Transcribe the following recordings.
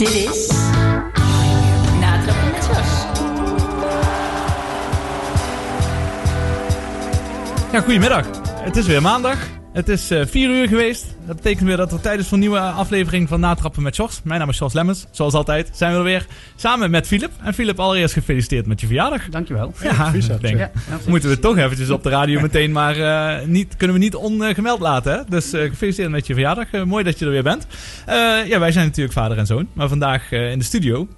Dit is Natrappen. Ja, goedemiddag. Het is weer maandag. Het is eh 4 uur geweest. Dat betekent weer dat tijd is voor een nieuwe aflevering van Natrappen met Jos. Mijn naam is Jos Lemmens. Zoals altijd zijn we er weer samen met Filip. En Filip, allereerst gefeliciteerd met je verjaardag. Dankjewel. Ja, ik denk, Ja, moeten we toch eventjes op de radio meteen, maar eh, niet, kunnen we niet ongemeld laten. Hè? Dus eh, gefeliciteerd met je verjaardag. Eh, mooi dat je er weer bent. Eh, ja, wij zijn natuurlijk vader en zoon. Maar vandaag eh, in de studio,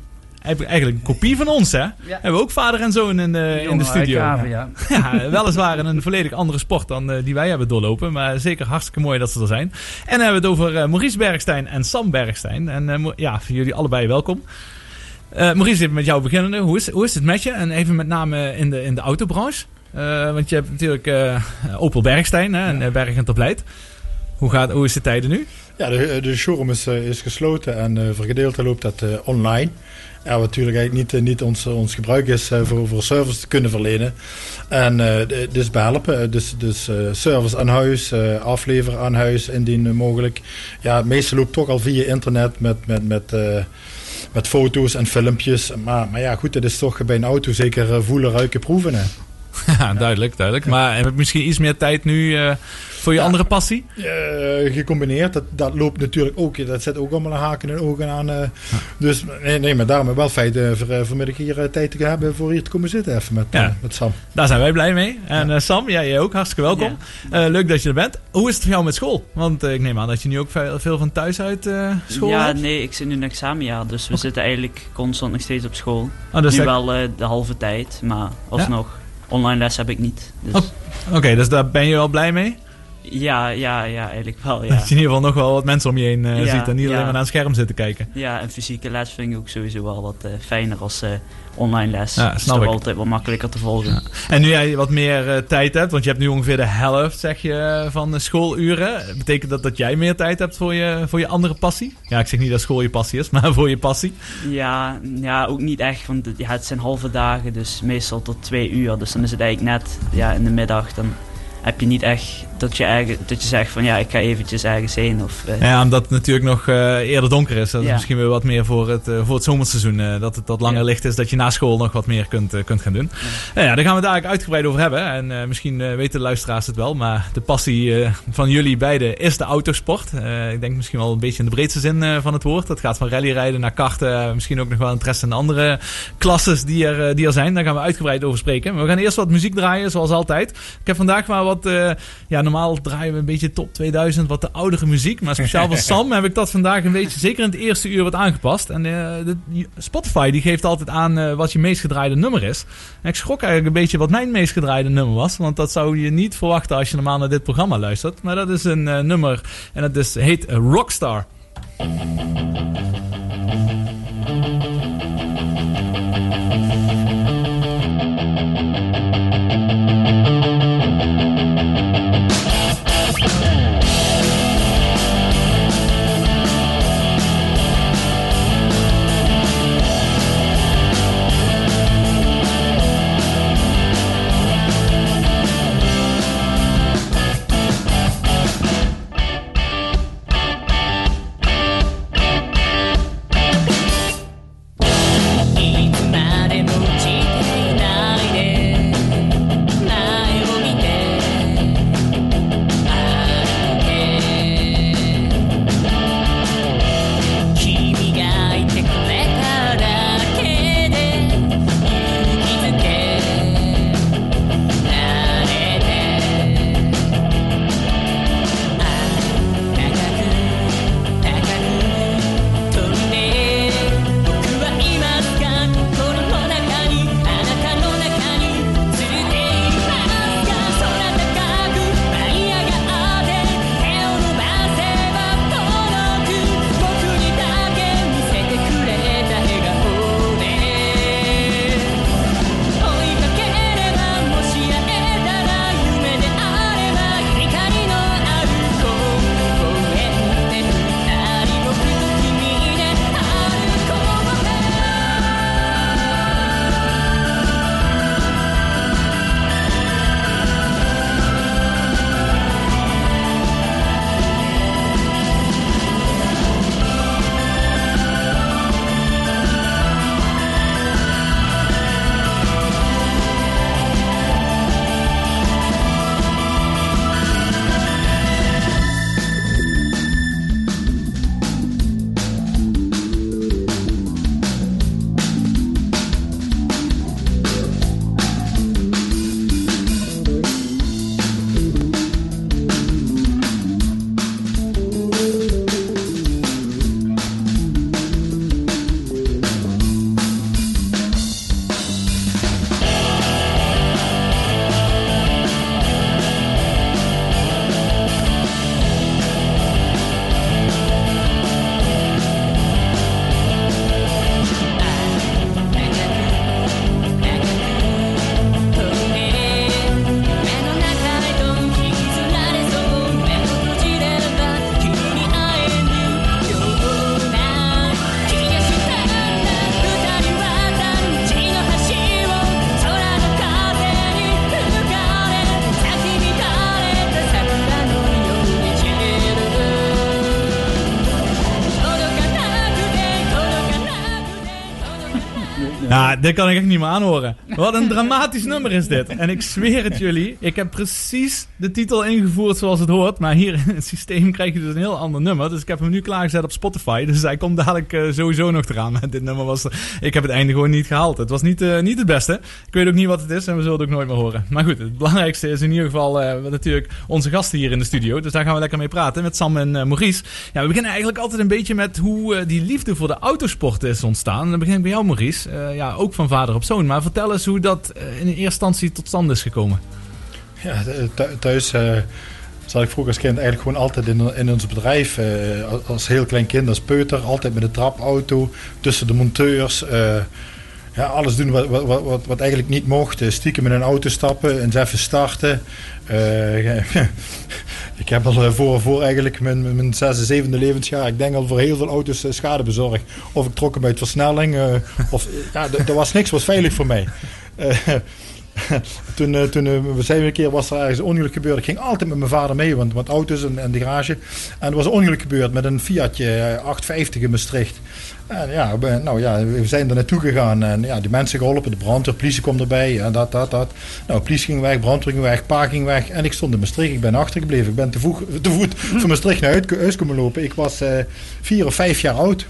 eigenlijk eigenlijk een kopie van ons hè. Hebben we ook vader en zoon in, de in de studio. Ja. Ja, weliswaar in een volledig andere sport dan eh, die wij hebben doorlopen. Maar zeker hartstikke mooi dat ze er zijn. En dan hebben we het over eh, Maurice Bergstein en Sam Bergstein. En eh, ja, voor jullie allebei welkom. Eh, Maurice, even met jou beginnen. Hoe is, hoe is het met je? En even met name in de, in de autobranche. Eh, want je hebt natuurlijk eh, Opel Bergstein hè, en eh, Berg en. Hoe, gaat, hoe is de tijden nu? Ja, de, de showroom is, eh, is gesloten en eh, voor gedeelte loopt dat eh, online. Ja, wat natuurlijk eigenlijk niet, eh, niet ons, ons gebruik is eh, voor, voor service te kunnen verlenen. En eh, dus behelpen, Eh, dus, dus eh, service aan huis, eh, afleveren aan huis indien eh, mogelijk. Ja, het meeste loopt toch al via internet met, met, met, eh, met foto's en filmpjes. Maar, maar ja, goed, het is toch bij een auto zeker eh, voelen, ruiken, proeven. Hè. Ja, duidelijk, duidelijk. Maar misschien iets meer tijd nu eh, voor je Ja. andere passie? Eh, gecombineerd. Dat, dat loopt natuurlijk ook. Dat zet ook allemaal een haken en ogen aan. eh. Dus nee, nee, maar daarom wel feit eh, voor, eh, vanmiddag hier tijd te hebben voor hier te komen zitten even met, Ja. met Sam. Daar zijn wij blij mee. En Sam, ja, jij ook. Hartstikke welkom. Eh, leuk dat je er bent. Hoe is het voor jou met school? Want ik neem aan dat je nu ook veel, veel van thuis uit eh, school ja, hebt. nee, ik zit nu in examenjaar, dus we zitten eigenlijk constant nog steeds op school. Oh, dus nu wel eh, de halve tijd, maar alsnog, online les heb ik niet. Dus, Oh. Oké, dus daar ben je wel blij mee? Ja, ja, ja, eigenlijk wel, ja. Dat je in ieder geval nog wel wat mensen om je heen Ja, ziet en niet alleen maar naar een scherm zitten kijken. Ja, en fysieke les vind ik ook sowieso wel wat eh, fijner als eh, online les. Ja, is snap toch ik. altijd wat makkelijker te volgen. En nu jij wat meer tijd hebt, want je hebt nu ongeveer de helft zeg je, van de schooluren. Betekent dat dat jij meer tijd hebt voor je, voor je andere passie? Ja, ik zeg niet dat school je passie is, maar voor je passie. Ja, ja, ook niet echt, want ja, het zijn halve dagen, dus meestal tot twee uur. Dus dan is het eigenlijk net ja, in de middag, dan heb je niet echt dat je, eigen, dat je zegt van ja, ik ga eventjes ergens heen. Of, eh, Ja, omdat het natuurlijk nog eh, eerder donker is. Dat is Ja. misschien weer wat meer voor het, eh, voor het zomerseizoen. dat het wat langer Ja. licht is, dat je na school nog wat meer kunt, kunt gaan doen. Nou ja, daar gaan we het eigenlijk uitgebreid over hebben. En misschien weten de luisteraars het wel. Maar de passie van jullie beiden is de autosport. Ik denk misschien wel een beetje in de breedste zin van het woord. Dat gaat van rallyrijden naar karten. misschien ook nog wel interesse in andere klasses die er, die er zijn. Daar gaan we uitgebreid over spreken. Maar we gaan eerst wat muziek draaien, zoals altijd. Ik heb vandaag maar wat... ja, normaal draaien we een beetje top 2000, wat de oudere muziek. Maar speciaal voor Sam heb ik dat vandaag een beetje, zeker in het eerste uur, wat aangepast. En eh, de, Spotify die geeft altijd aan eh, wat je meest gedraaide nummer is. Ik schrok eigenlijk een beetje wat mijn meest gedraaide nummer was. Want dat zou je niet verwachten als je normaal naar dit programma luistert. Maar dat is een eh, nummer en dat is, heet Rockstar. Dit kan ik echt niet meer aanhoren. Wat een dramatisch nummer is dit. En ik zweer het jullie, ik heb precies de titel ingevoerd zoals het hoort. Maar hier in het systeem krijg je dus een heel ander nummer. Dus ik heb hem nu klaargezet op Spotify. Dus hij komt dadelijk uh, sowieso nog eraan. dit nummer was, ik heb het einde gewoon niet gehaald. Het was niet, uh, niet het beste. Ik weet ook niet wat het is en we zullen het ook nooit meer horen. Maar goed, het belangrijkste is in ieder geval uh, natuurlijk onze gasten hier in de studio. Dus daar gaan we lekker mee praten met Sam en Maurice. Ja, we beginnen eigenlijk altijd een beetje met hoe die liefde voor de autosport is ontstaan. dan begin ik bij jou Maurice. ja, ook van vader op zoon. Maar vertel eens hoe dat in eerste instantie tot stand is gekomen. Ja, thuis uh, zat ik vroeger als kind eigenlijk gewoon altijd in, in ons bedrijf. Als heel klein kind, als peuter. Altijd met de trapauto, tussen de monteurs. Ja, alles doen wat, wat, wat, wat, eigenlijk niet mocht. Stiekem in een auto stappen, eens even starten. ik heb al voor, voor eigenlijk mijn, mijn zesde, zevende levensjaar, ik denk al voor heel veel auto's schade bezorgd. Of ik trok hem uit versnelling. of, ja, er was niks was veilig voor mij. toen, uh, toen uh, we zijn een keer was er ergens een ongeluk gebeurd. Ik ging altijd met mijn vader mee, want, want auto's en, en de garage. En er was een ongeluk gebeurd met een Fiatje 850 eh, in Maastricht. En ja, we, nou ja, we zijn er naartoe gegaan en ja, die mensen geholpen, de brandweer, politie komt erbij en dat, dat, dat. Nou, politie ging weg, brandweer ging weg, pa ging weg en ik stond in Maastricht. Ik ben achtergebleven. Ik ben te, voet, te voet van Maastricht naar huis komen lopen. Ik was vier of vijf jaar oud.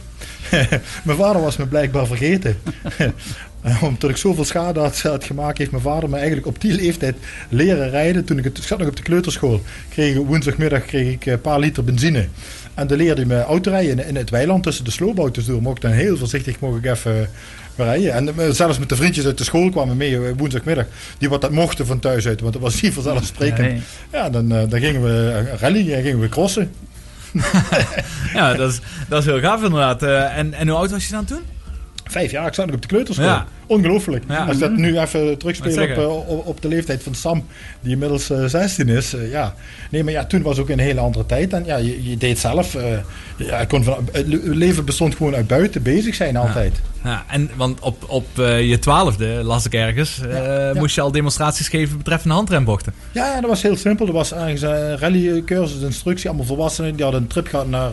mijn vader was me blijkbaar vergeten. Omdat ik zoveel schade had, gemaakt, heeft mijn vader me eigenlijk op die leeftijd leren rijden. Toen ik, het, ik zat nog op de kleuterschool. Kreeg, woensdagmiddag kreeg ik een paar liter benzine. En dan leerde hij me autorijden in het weiland tussen de sloopauto's door. Mocht dan heel voorzichtig mocht ik even rijden. En eh, zelfs met de vriendjes uit de school kwamen mee eh, woensdagmiddag. Die wat dat mochten van thuis uit. Want dat was niet vanzelfsprekend. Ja, dan, eh, dan gingen we rally en gingen we crossen. ja, dat is, dat is heel gaaf inderdaad. en, en hoe oud was je dan toen? Vijf jaar, ik zat nog op de kleuterschool. Ja. Ongelooflijk. Als dat nu even terugspelen eh, op, op, de leeftijd van Sam, die inmiddels uh, eh, 16 is. Uh, ja. Nee, maar ja, toen was ook een hele andere tijd. En ja, je, je deed zelf. Uh, ja, kon van, het leven bestond gewoon uit buiten bezig zijn altijd. Ja, en want op, op je twaalfde, las ik ergens, moest je al demonstraties geven betreffende handrembochten. Ja, ja, dat was heel simpel. Er was ergens een rallycursus, instructie, allemaal volwassenen. Die hadden een trip gehad naar,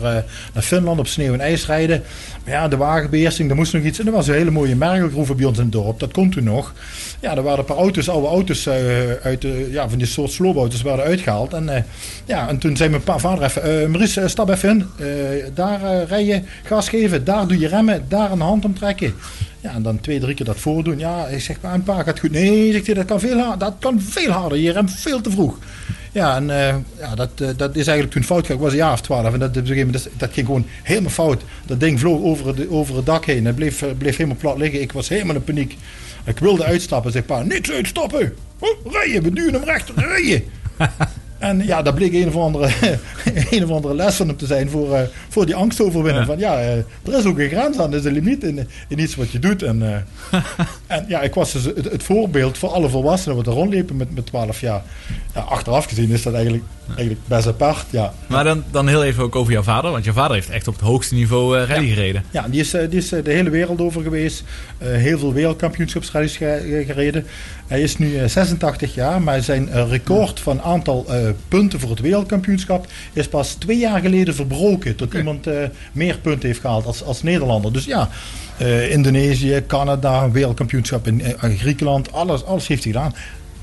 naar Finland op sneeuw en ijs rijden. Maar ja, de wagenbeheersing, er moest nog iets. En er was een hele mooie mergelgroeve bij ons in het dorp. Dat kon toen nog. Ja, er waren een paar auto's, oude auto's uit de, ja, van die soort sloopauto's werden uitgehaald. En, ja, en toen zei mijn pa, vader even, Maurice, stap even in. daar rij je, gas geven, daar doe je remmen, daar een hand omtrekken. Ja, en dan twee, drie keer dat voordoen. Ja, ik zeg, maar een paar gaat goed. Nee, zegt hij, dat kan veel harder. Dat kan veel harder. Je remt veel te vroeg. Ja, en uh, ja, dat, uh, dat is eigenlijk toen fout gegaan. Ik was een jaar of twaalf en dat, moment, dat, ging gewoon helemaal fout. Dat ding vloog over, het, over het dak heen. Het bleef, bleef helemaal plat liggen. Ik was helemaal in paniek. Ik wilde uitstappen. Zeg pa, niks uitstappen. Oh, rijden, we duwen hem recht. Rijden. En ja, dat bleek een of andere, een of andere les van hem te zijn voor, uh, voor die angst overwinnen. Ja. Van ja, uh, er is ook een grens aan, er is een limiet in, in iets wat je doet. En, uh, en ja, ik was dus het, het, voorbeeld voor alle volwassenen wat er rondlepen met, met 12 jaar. Ja, achteraf gezien is dat eigenlijk, eigenlijk best apart. Ja. Maar dan, dan heel even ook over jouw vader, want jouw vader heeft echt op het hoogste niveau rally ja. gereden. Ja, die is, die is de hele wereld over geweest. heel veel wereldkampioenschapsrallies gereden. Hij is nu 86 jaar, maar zijn record van aantal punten voor het wereldkampioenschap is pas twee jaar geleden verbroken. Tot iemand uh, meer punten heeft gehaald als, als Nederlander. Dus ja, uh, Indonesië, Canada, wereldkampioenschap in, eh, Griekenland, alles, alles heeft hij gedaan.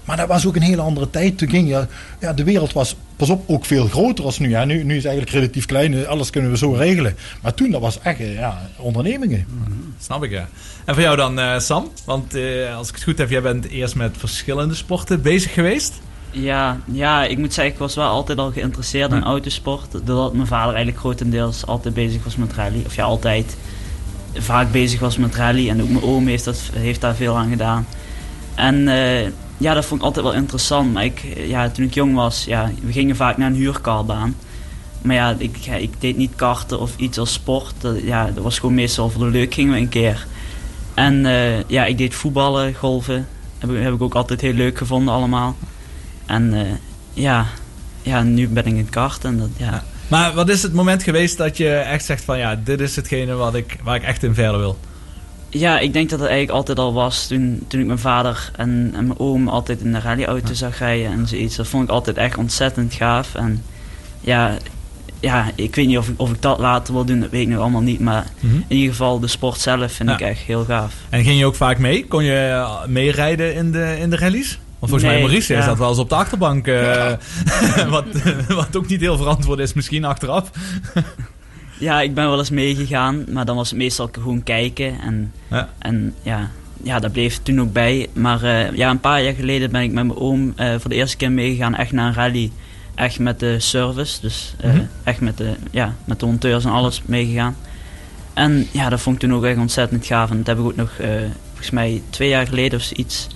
Maar dat was ook een hele andere tijd. Toen ging je, ja, de wereld was, pas op, ook veel groter als nu. Ja. Nu, nu is het eigenlijk relatief klein, alles kunnen we zo regelen. Maar toen, dat was echt ja, ondernemingen. Mm, snap ik, ja. En voor jou dan, uh, Sam? Want uh, als ik het goed heb, jij bent eerst met verschillende sporten bezig geweest. Ja, ja, ik moet zeggen, ik was wel altijd al geïnteresseerd in autosport. Doordat mijn vader eigenlijk grotendeels altijd bezig was met rally. Of ja, altijd vaak bezig was met rally. En ook mijn oom heeft, dat, heeft daar veel aan gedaan. En uh, ja, dat vond ik altijd wel interessant. Maar ik, ja, toen ik jong was, ja, we gingen vaak naar een huurkarbaan. Maar ja ik, ik deed niet karten of iets als sport. Dat, ja, dat was gewoon meestal voor de leuk gingen we een keer. En uh, ja, ik deed voetballen, golven. Heb, heb ik ook altijd heel leuk gevonden allemaal. En uh, ja, ja, nu ben ik in het kart. En dat, ja. Maar wat is het moment geweest dat je echt zegt van ja, dit is hetgene wat ik, waar ik echt in verder wil? Ja, ik denk dat het eigenlijk altijd al was toen, toen ik mijn vader en, en mijn oom altijd in de rallyauto zag rijden en zoiets. Dat vond ik altijd echt ontzettend gaaf. En ja, ja, ik weet niet of ik, of ik dat later wil doen, dat weet ik nog allemaal niet. Maar Mhm. in ieder geval, de sport zelf vind Ja. ik echt heel gaaf. En ging je ook vaak mee? Kon je eh, meerijden in de, in de rallies? Want volgens mij Maurice ja. zat wel eens op de achterbank. eh, wat, wat ook niet heel verantwoord is misschien achteraf. Ja, ik ben wel eens meegegaan, maar dan was het meestal gewoon kijken. En Ja. En ja, ja, dat bleef toen ook bij. Maar eh, ja, een paar jaar geleden ben ik met mijn oom eh, voor de eerste keer meegegaan. Echt naar een rally. Echt met de service. Dus eh, Mhm. echt met de, ja, met de monteurs en alles meegegaan. En ja, dat vond ik toen ook echt ontzettend gaaf. En dat heb ik ook nog, volgens mij twee jaar geleden of zoiets.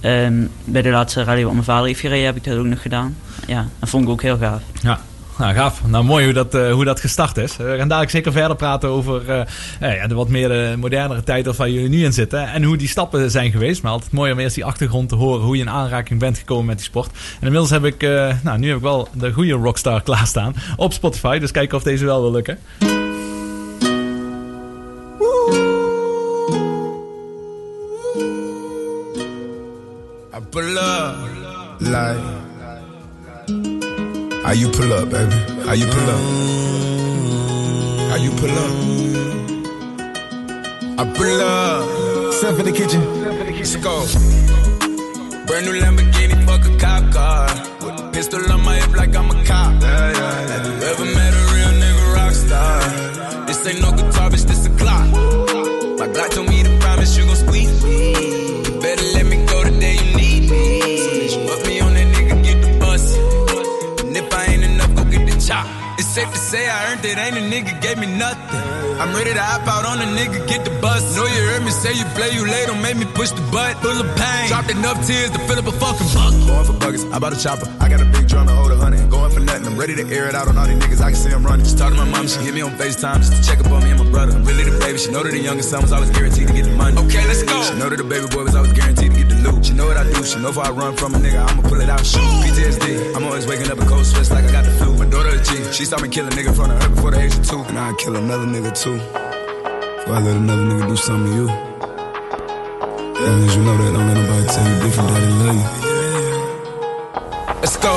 ehm, bij de laatste rally wat mijn vader heeft gereden, heb ik dat ook nog gedaan. Ja, dat vond ik ook heel gaaf. Ja. Nou, gaaf. Nou, mooi hoe dat, eh, hoe dat gestart is. We gaan dadelijk zeker verder praten over eh, eh, ja, de wat meer de modernere tijd of waar jullie nu in zitten. En hoe die stappen zijn geweest. Maar altijd mooi om eerst die achtergrond te horen. Hoe je in aanraking bent gekomen met die sport. En inmiddels heb ik, eh, nou nu heb ik wel de goede Rockstar klaarstaan op Spotify. Dus kijken of deze wel wil lukken. I how you pull up, baby? How you pull up? How you pull up? I pull up. Step in the kitchen. Let's go. Brand new Lamborghini, fuck a cop car. With a pistol on my hip like I'm a cop. Have you ever met a real nigga rock star? This ain't no guitar, bitch, this a clock. My Glock told me safe to say I earned it, ain't a nigga gave me nothing. I'm ready to hop out on a nigga, get the bus. Know you heard me say you play, you late, don't make me push the butt. Full of pain, dropped enough tears to fill up a fucking bucket. Going for buckets, I bought a chopper. I got a big drum to hold a hundred. Going for nothing, I'm ready to air it out on all these niggas. I can see them running. Just talk to my mom, she hit me on FaceTime just to check up on me and my brother. I'm really the baby, she know that the youngest son was always guaranteed to get the money. Okay, let's go. She know that the baby boy was always guaranteed to get the loot. She know what I do, she know if I run from a nigga, I'ma pull it out. Shoot. PTSD, I'm always waking up in cold sweats like I got the flu. My daughter a G, she saw me kill a nigga in front of her before the age of two. And I'd kill another nigga too. Before I let another nigga do something to you. Long as you know that, don't let nobody tell you different that they love you. Let's go.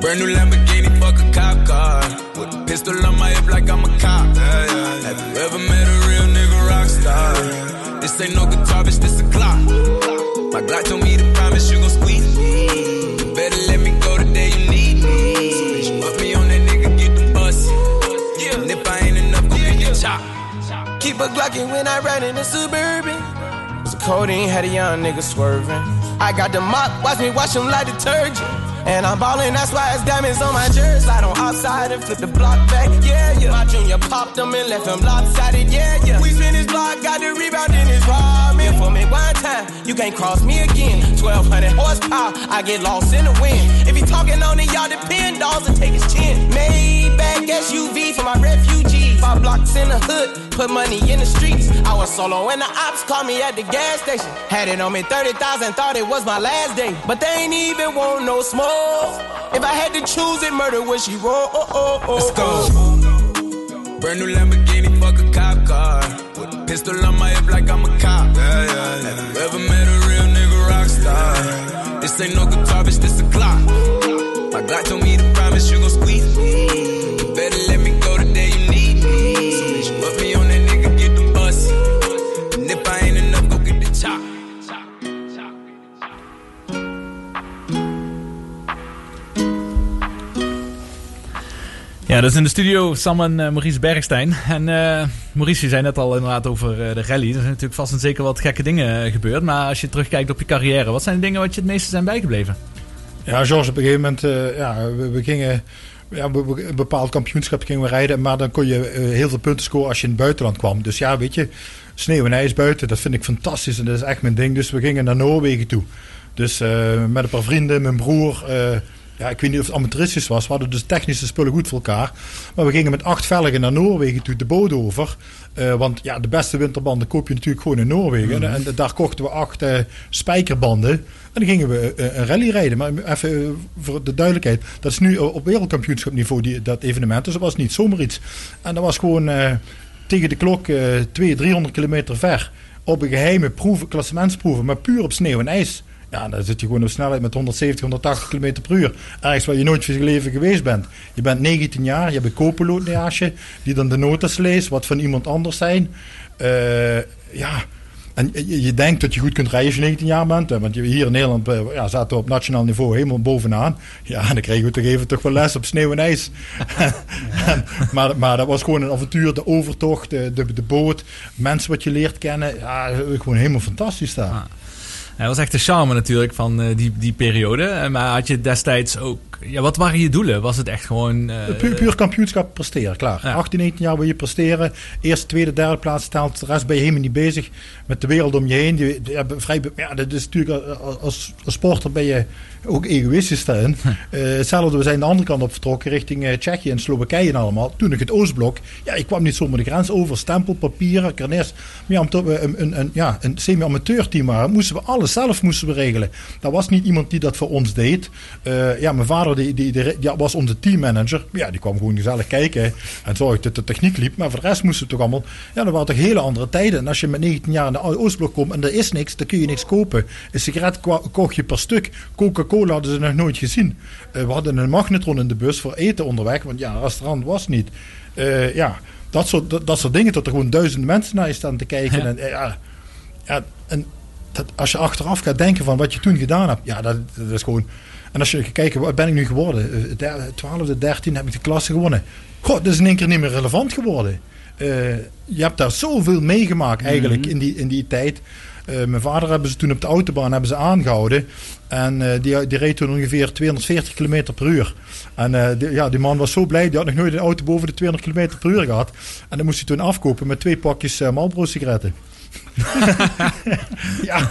Brand new Lamborghini, fuck a cop car. With a pistol on my hip like I'm a cop. Have you ever met a real nigga rock star? This ain't no guitar, bitch, this a clock. My Glock told me to promise you gon' squeeze Keep a Glockin' when I ride in the Suburban. Was a codeine, had a young nigga swerving. I got the mop, watch me wash him like detergent. And I'm ballin', that's why it's diamonds on my jersey. Slide on outside and flip the block back, yeah, yeah. My junior popped him and left him lopsided, yeah, yeah. We spin his block, got the rebound in his For me one time, you can't cross me again. 1200 horsepower, I get lost in the wind. If he talking on it, y'all depend, dolls and take his chin. Maybach SUV for my refugees. Five blocks in the hood, put money in the streets. I was solo and the ops called me at the gas station. Had it on me 30,000, thought it was my last day. But they ain't even want no smoke. If I had to choose it, murder would she roll? Oh, oh, oh, Let's go. Brand new Lamborghini, fuck a cop car. Pistol on my hip like I'm a cop. Have you ever met a real nigga rock star? This ain't no guitar, bitch, this a clock. My Glock told me to Ja, dat is in de studio Sam en eh, Maurice Bergstein. En eh, Maurice, je zei net al inderdaad over eh, de rally. Er zijn natuurlijk vast en zeker wat gekke dingen gebeurd. Maar als je terugkijkt op je carrière, wat zijn de dingen wat je het meeste zijn bijgebleven? Ja, George, op een gegeven moment, ja, we, gingen ja, een bepaald kampioenschap gingen we rijden, maar dan kon je heel veel punten scoren als je in het buitenland kwam. Dus ja, weet je, sneeuw en ijs buiten, dat vind ik fantastisch en dat is echt mijn ding. Dus we gingen naar Noorwegen toe. Dus met een paar vrienden, mijn broer, ja, ik weet niet of het amateuristisch was, we hadden dus technische spullen goed voor elkaar. Maar we gingen met acht velgen naar Noorwegen toe, de boot over. Eh, want ja, de beste winterbanden koop je natuurlijk gewoon in Noorwegen. En daar kochten we acht eh, spijkerbanden. En dan gingen we eh, een rally rijden. Maar even voor de duidelijkheid. Dat is nu op wereldkampioenschapniveau die, dat evenement. Dus dat was niet zomaar iets. En dat was gewoon tegen de klok eh 200, 300 kilometer ver. op een geheime proeven, klassementsproeven, maar puur op sneeuw en ijs. Ja, dan zit je gewoon op snelheid met 170, 180 km per uur. Ergens waar je nooit van je leven geweest bent. Je bent 19 jaar, je hebt een je, die dan de notas leest, wat van iemand anders zijn. Eh, ja, en je, denkt dat je goed kunt rijden als je 19 jaar bent. Want hier in Nederland eh, ja, zaten we op nationaal niveau helemaal bovenaan. Ja, dan kregen we toch even toch wel les op sneeuw en ijs. maar, maar dat was gewoon een avontuur. De overtocht, de, de, de boot, mensen wat je leert kennen. Ja, gewoon helemaal fantastisch daar. Dat was echt de charme natuurlijk van uh, die, die periode. Eh, maar had je destijds ook... Ja, wat waren je doelen? Was het echt gewoon... Uh, puur, puur kampioenschap presteren, klaar. Ja. 18, 19 jaar wil je presteren. Eerste, tweede, derde plaats stelt. De rest ben je helemaal niet bezig met de wereld om je heen. Die, die, vrij, ja, dat is natuurlijk als, als sporter ben je ook egoïstisch daarin. Uh, hetzelfde, we zijn de andere kant op vertrokken richting uh, Tsjechië en Slowakije en allemaal. Toen ik het Oostblok, ja, ik kwam niet zomaar de grens over. Stempelpapieren, carnets. Maar ja, omdat we een, een, een, ja, een semi-amateur team waren, moesten we alles zelf moesten we regelen. Dat was niet iemand die dat voor ons deed. Uh, ja, mijn vader die, die, die, die, was onze teammanager. Ja, die kwam gewoon gezellig kijken en zorgde dat de techniek liep. Maar voor de rest moesten we toch allemaal... Ja, dat waren toch hele andere tijden. En als je met 19 jaar in de Oostblok komt en er is niks, dan kun je niks kopen. Een sigaret kocht je per stuk. Coca-Cola hadden ze nog nooit gezien. Uh, we hadden een magnetron in de bus voor eten onderweg, want ja, restaurant was niet. Uh, ja, dat soort, dat, dat, soort dingen, dat er gewoon duizenden mensen naar je staan te kijken. Ja. En, uh, ja, ja, en dat, als je achteraf gaat denken van wat je toen gedaan hebt, ja, dat, dat is gewoon. En als je gaat kijken, wat ben ik nu geworden? 12e, 13 heb ik de klasse gewonnen. God, dat is in één keer niet meer relevant geworden. je hebt daar zoveel meegemaakt eigenlijk mm -hmm. in, die, in die tijd. Uh, mijn vader hebben ze toen op de autobaan hebben ze aangehouden. En uh, die, die reed toen ongeveer 240 km per uur. En uh, die, ja, die man was zo blij, die had nog nooit een auto boven de 200 km per uur gehad. En dan moest hij toen afkopen met twee pakjes Marlboro sigaretten. ja.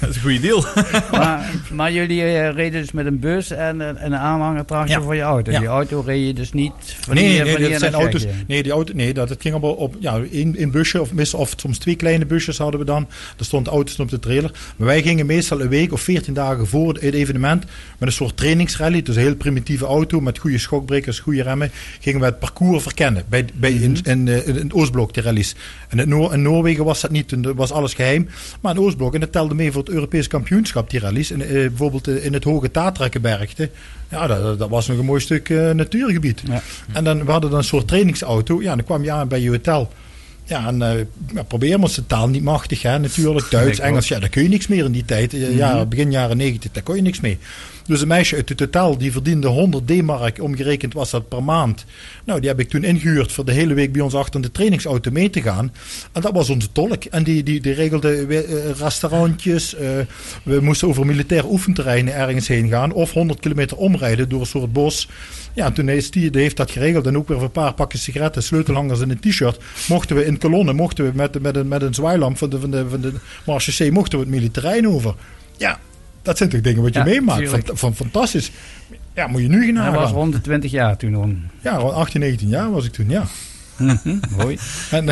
Dat is een goede deal. maar, maar, jullie uh, reden dus met een bus en, en een aanhangertractor ja. voor je auto. Ja. Die auto reed je dus niet van nee, hier, nee, van dat zijn auto's. Nee, die auto, nee, dat het ging allemaal op ja, in, in busje of, of soms twee kleine busjes hadden we dan. Er stonden auto's op de trailer. Maar wij gingen meestal een week of veertien dagen voor het evenement met een soort trainingsrally. Dus een heel primitieve auto met goede schokbrekers, goede remmen. Gingen we het parcours verkennen bij, bij mm -hmm. in, in, in, in, het Oostblok, de rallies. En in, Noor, in Noorwegen was dat niet, was alles geheim. Maar in Oostblok, en dat telde mee voor het Europees kampioenschap, die rallies. En, uh, bijvoorbeeld in het Hoge Tatrakkenbergte. Ja, dat, dat, was nog een mooi stuk uh, natuurgebied. Ja. En dan, we hadden dan een soort trainingsauto. Ja, dan kwam je aan bij je hotel. Ja, en uh, probeer maar de taal niet machtig, hè, natuurlijk. Duits, Engels, ja, daar kun je niks meer in die tijd. Ja, begin jaren negentig, daar kon je niks mee. Dus een meisje uit het totaal, die verdiende 100 D-mark, omgerekend was dat per maand. Nou, die heb ik toen ingehuurd voor de hele week bij ons achter de trainingsauto mee te gaan. En dat was onze tolk. En die, die, die regelde uh, restaurantjes. Uh, we moesten over militair oefenterreinen ergens heen gaan. Of 100 kilometer omrijden door een soort bos. Ja, toen heeft die, heeft dat geregeld. En ook weer een paar pakjes sigaretten, sleutelhangers en een t-shirt. Mochten we in kolonnen, mochten we met, met, een, met een zwaailamp van de, van de, van de Marche C, mochten we het militair over. Ja, dat zijn toch dingen wat je ja, meemaakt. Van, van, fantastisch. Ja, moet je nu gaan Hij was rond de 20 jaar toen. Ja, rond 18, 19 jaar was ik toen, ja. Mooi. En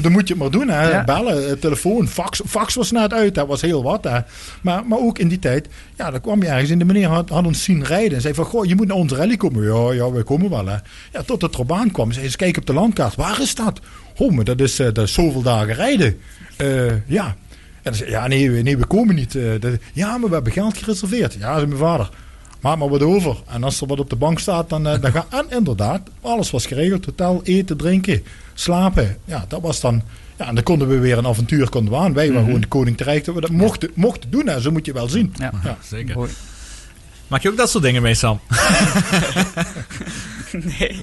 dan moet je het maar doen, hè. Ja. Bellen, telefoon, fax. Fax was net uit, dat was heel wat, hè. Maar, maar ook in die tijd, ja, dan kwam je ergens in de meneer had, had ons zien rijden. En zei van, goh, je moet naar onze rally komen. Ja, ja, wij komen wel, hè. Ja, tot het erop aankwam. Zei, eens kijken op de landkaart. Waar is dat? Oh, maar dat is, uh, dat is zoveel dagen rijden. Uh, ja, en zei, ja, nee, nee, we komen niet. Dat, ja, maar we hebben geld gereserveerd. Ja, zei mijn vader. Maak maar wat over. En als er wat op de bank staat, dan, uh, dan gaat... En inderdaad, alles was geregeld. Hotel, eten, drinken, slapen. Ja, dat was dan... Ja, en dan konden we weer een avontuur konden we aan. Wij waren mm -hmm. gewoon de koning terecht. Dat we dat mochten, mochten doen. Hè. Zo moet je wel zien. Ja, ja. zeker. Mooi. Maak je ook dat soort dingen mee, Sam? nee.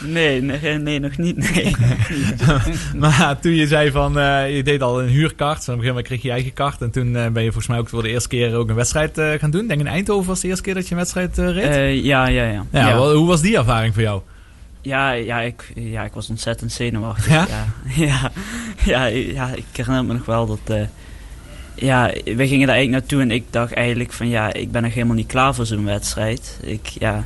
Nee, nee, nee, nog niet. Nee. maar toen je zei van, uh, je deed al een huurkart. Aan het begin kreeg je je eigen kart. En toen uh, ben je volgens mij ook voor de eerste keer ook een wedstrijd uh, gaan doen. Denk in Eindhoven was de eerste keer dat je een wedstrijd reed? ja, ja, ja. ja, ja. Hoe was die ervaring voor jou? Ja, ja, ik, ja, ik was ontzettend zenuwachtig. Ja? Ja, ja, ja, ja ik herinner me nog wel dat ja, we gingen daar eigenlijk naartoe en ik dacht eigenlijk van ja, ik ben nog helemaal niet klaar voor zo'n wedstrijd. Ik, ja,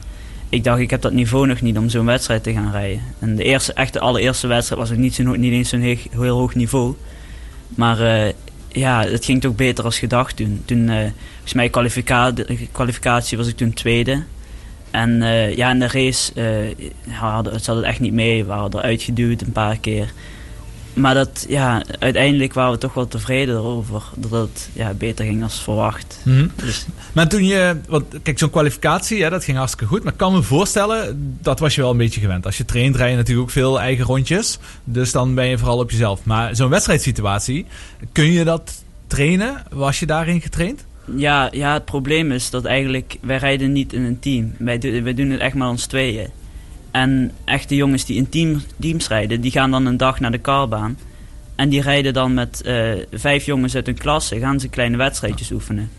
ik dacht, ik heb dat niveau nog niet om zo'n wedstrijd te gaan rijden. En de eerste, echt allereerste wedstrijd was ik niet, zo, niet eens zo'n heel, hoog niveau. Maar uh, ja, het ging toch beter als gedacht toen. Toen, uh, volgens mij kwalificatie, was ik toen tweede. En uh, ja, in de race, uh, hadden, het zat het echt niet mee. We hadden eruit geduwd een paar keer. Maar dat, ja, uiteindelijk waren we toch wel tevreden erover. Dat het ja, beter ging als verwacht. Mhm. Dus, Maar toen je, want kijk, zo'n kwalificatie, ja, dat ging hartstikke goed. Maar ik kan me voorstellen, dat was je wel een beetje gewend. Als je traint, rij je natuurlijk ook veel eigen rondjes. Dus dan ben je vooral op jezelf. Maar zo'n wedstrijdsituatie, kun je dat trainen? Was je daarin getraind? ja, ja, het probleem is dat eigenlijk, wij rijden niet in een team. Wij, wij doen het echt maar ons tweeën. En echte jongens die in team, teams rijden, die gaan dan een dag naar de karbaan. En die rijden dan met eh, vijf jongens uit hun klasse, gaan ze kleine wedstrijdjes oefenen.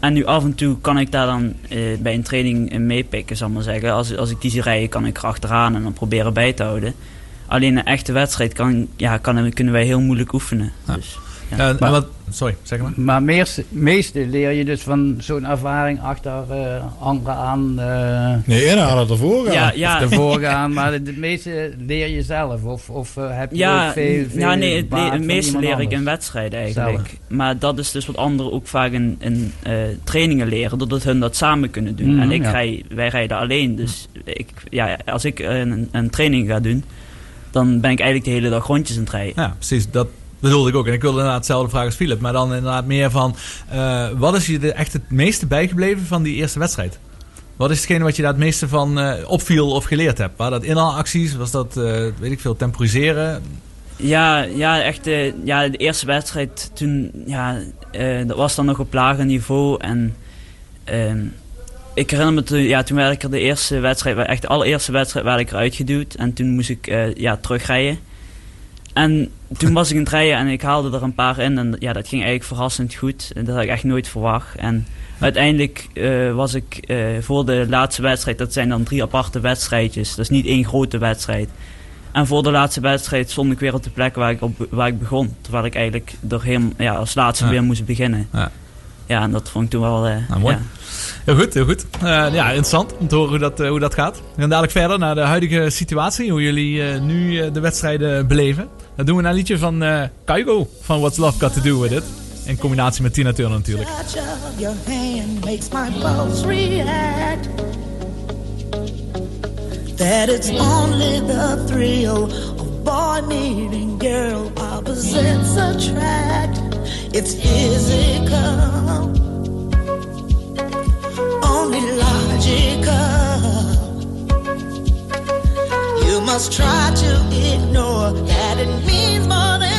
En nu af en toe kan ik daar dan eh, bij een training in meepikken, zal ik maar zeggen. Als, als ik die zie rijden, kan ik er achteraan en dan proberen bij te houden. Alleen een echte wedstrijd kan, ja, kan, kunnen wij heel moeilijk oefenen. Ja. Dus, Ja. En Maar- wat, sorry, zeg maar. Maar meest, meeste leer je dus van zo'n ervaring achter eh, anderen aan eh Nee, inhalen ervoor gaan. ja, ja, ervoor gaan. Maar het meeste leer je zelf. Of, of eh, heb je Ja, ook veel, veel ja nee, het, meeste leer ik in wedstrijden eigenlijk. Zelf. Maar dat is dus wat anderen ook vaak in, in eh, trainingen leren, doordat hun dat samen kunnen doen. Mhm, en ik ja. rij, wij rijden alleen, dus ik, ja, als ik een, een training ga doen, dan ben ik eigenlijk de hele dag rondjes aan het rijden. Ja, precies. Dat bedoelde ik ook. En ik wilde inderdaad hetzelfde vragen als Philip. Maar dan inderdaad meer van... eh, wat is je echt het meeste bijgebleven van die eerste wedstrijd? Wat is hetgene wat je daar het meeste van eh, opviel of geleerd hebt? Waren dat inhaalacties? Was dat, eh, weet ik veel, temporiseren? Ja, ja, echt ja, de eerste wedstrijd toen, ja, dat was dan nog op lager niveau. En ehm, ik herinner me, toen, ja, toen werd ik er de eerste wedstrijd, echt de allereerste wedstrijd werd ik eruit geduwd. En toen moest ik ja, terugrijden. En toen was ik in het rijden en ik haalde er een paar in. En ja, dat ging eigenlijk verrassend goed. En dat had ik echt nooit verwacht. En uiteindelijk eh, was ik eh, voor de laatste wedstrijd, dat zijn dan drie aparte wedstrijdjes. Dat is niet één grote wedstrijd. En voor de laatste wedstrijd stond ik weer op de plek waar ik, op, waar ik begon. Terwijl ik eigenlijk er helemaal, ja, als laatste Ja. weer moest beginnen. Ja. Ja, en dat vond ik toen wel... eh, Nou, mooi. ja. Heel goed, heel goed. Eh, ja, interessant om te horen hoe dat, eh, hoe dat gaat. We gaan dadelijk verder naar de huidige situatie. Hoe jullie eh, nu eh, de wedstrijden beleven. Dat doen we naar een liedje van eh Kaigo van What's Love Got To Do With It. In combinatie met Tina Turner natuurlijk. touch of your hand makes my pulse react. That it's only the thrill of boy meeting girl opposites attract. It's physical, only logical. You must try to ignore that it means more than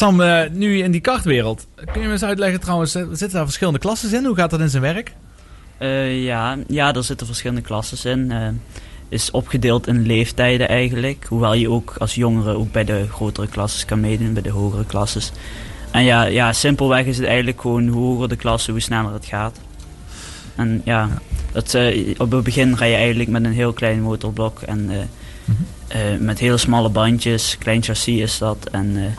Sam, eh, nu in die kartwereld. Kun je me eens uitleggen trouwens, eh, zitten daar verschillende klassen in? Hoe gaat dat in zijn werk? Eh, ja, ja, er zitten verschillende klasses in. is opgedeeld in leeftijden eigenlijk. Hoewel je ook als jongere ook bij de grotere klasses kan meedoen, bij de hogere klasses. En ja, ja, simpelweg is het eigenlijk gewoon hoe hoger de klasse, hoe sneller het gaat. En ja, dat, op het begin rij je eigenlijk met een heel klein motorblok en eh, met hele smalle bandjes, klein chassis is dat. En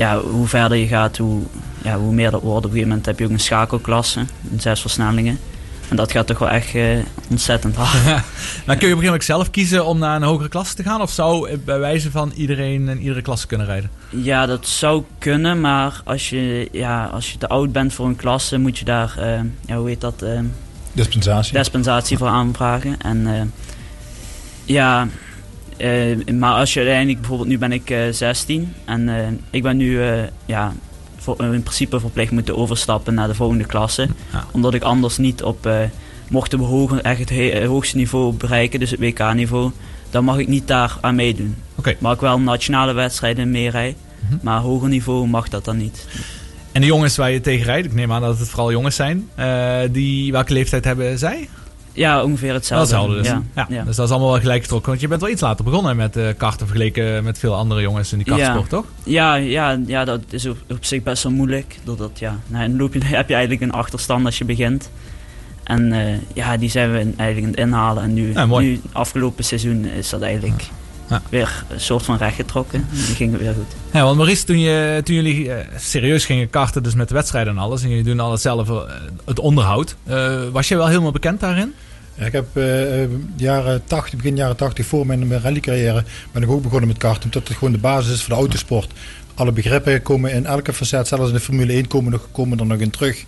ja, hoe verder je gaat, hoe, ja, hoe meer dat wordt. Op een gegeven moment heb je ook een schakelklasse, een zes versnellingen. En dat gaat toch wel echt eh, ontzettend hard. Dan kun je op een gegeven moment zelf kiezen om naar een hogere klasse te gaan? Of zou eh, bij wijze van iedereen in iedere klasse kunnen rijden? Ja, dat zou kunnen, maar als je, ja, als je te oud bent voor een klasse, moet je daar, eh, ja, hoe heet dat, eh, Dispensatie. dispensatie voor aanvragen. En eh, ja, maar als je uiteindelijk, bijvoorbeeld nu ben ik eh 16 en eh, ik ben nu eh, ja, voor, in principe verplicht moeten overstappen naar de volgende klasse. Ja. Omdat ik anders niet op, eh, mochten we hoger, echt het he- eh, hoogste niveau bereiken, dus het WK-niveau, dan mag ik niet daar aan meedoen. Oké. Mag ik wel nationale wedstrijden meerijden, Mhm. maar hoger niveau mag dat dan niet. En de jongens waar je tegen rijdt, ik neem aan dat het vooral jongens zijn. eh, die, welke leeftijd hebben zij? Ja, ongeveer hetzelfde. hetzelfde dus. Ja, Ja, ja. Dus dat is allemaal wel gelijk getrokken. Want je bent wel iets later begonnen met eh karten vergeleken met veel andere jongens in die kartsport, toch? Ja, ja, ja, dat is op, op zich best wel moeilijk. Doordat, ja, nou, dan loop je, heb je eigenlijk een achterstand als je begint. En eh, ja, die zijn we in- eigenlijk aan het inhalen. En nu, nu afgelopen seizoen, is dat eigenlijk Ja. weer een soort van rechtgetrokken. Die ging weer goed. Ja, want Maurice, toen, je, toen jullie eh, serieus gingen karten, dus met de wedstrijden en alles, en jullie doen alles zelf, eh, het onderhoud, eh, was jij wel helemaal bekend daarin? Ja, ik heb jaren 80, begin jaren 80 voor mijn, mijn rallycarrière ben ik ook begonnen met karten. Omdat het gewoon de basis is voor de autosport. Alle begrippen komen in elke facet, zelfs in de Formule 1 komen, nog, komen er nog in terug.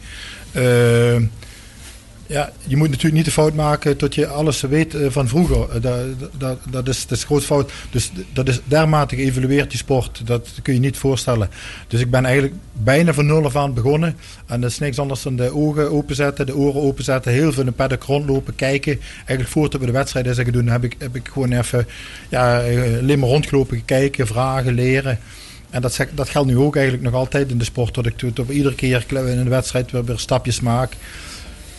Ja, je moet natuurlijk niet de fout maken tot je alles weet eh, van vroeger. Eh, dat, dat, dat, is, dat een groot fout. Dus dat is dermate geëvalueerd, die sport. Dat kun je niet voorstellen. Dus ik ben eigenlijk bijna van nul af aan begonnen. En dat is niks anders dan de ogen openzetten, de oren openzetten. Heel veel in de paddock rondlopen, kijken. Eigenlijk voordat we de wedstrijd is doen, heb ik, heb ik gewoon even ja, eh, alleen maar rondgelopen, kijken, vragen, leren. En dat, dat geldt nu ook eigenlijk nog altijd in de sport. Dat ik tot op iedere keer in de wedstrijd weer, weer stapjes maak.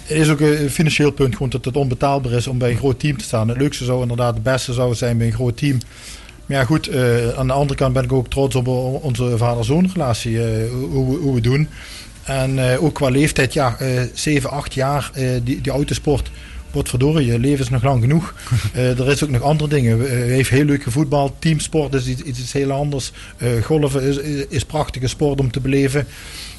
Het is ook een financieel punt gewoon dat het onbetaalbaar is om bij een groot team te staan. Het leukste zou inderdaad het beste zou zijn bij een groot team. Maar ja goed, eh, aan de andere kant ben ik ook trots op onze vader-zoon relatie, eh, hoe, we- hoe we doen. En eh, ook qua leeftijd, ja, eh 7, 8 jaar, die, die autosport, wat verdorie, je leven is nog lang genoeg. Er is ook nog andere dingen. Hij heeft heel leuk gevoetbald, teamsport is iets, iets heel anders. Golven is, is, is prachtige sport om te beleven.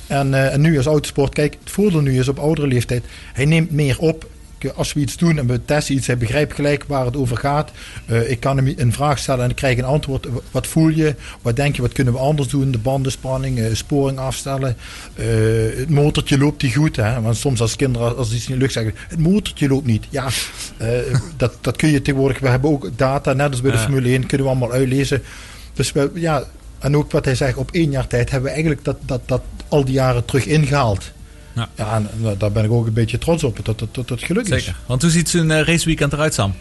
En, eh, en nu als autosport, kijk, het voordeel nu is op oudere leeftijd, hij neemt meer op. Als we iets doen en we testen iets, hij begrijpt gelijk waar het over gaat. Eh, ik kan hem een vraag stellen en ik krijg een antwoord. Wat voel je? Wat denk je? Wat kunnen we anders doen? De bandenspanning, eh, sporing afstellen. Het motortje loopt die goed. Hè? Want soms als kinderen als iets in de lucht zeggen, het motortje loopt niet. Ja, dat, dat kun je tegenwoordig. We hebben ook data, net als bij de. Formule 1, kunnen we allemaal uitlezen. Dus we, ja, en ook wat hij zegt, op één jaar tijd hebben we eigenlijk dat, dat, dat al die jaren terug ingehaald. Ja. Ja, en eh, daar ben ik ook een beetje trots op, dat dat, dat, dat geluk is. Zeker. Want hoe ziet zo'n eh, raceweekend eruit, Sam?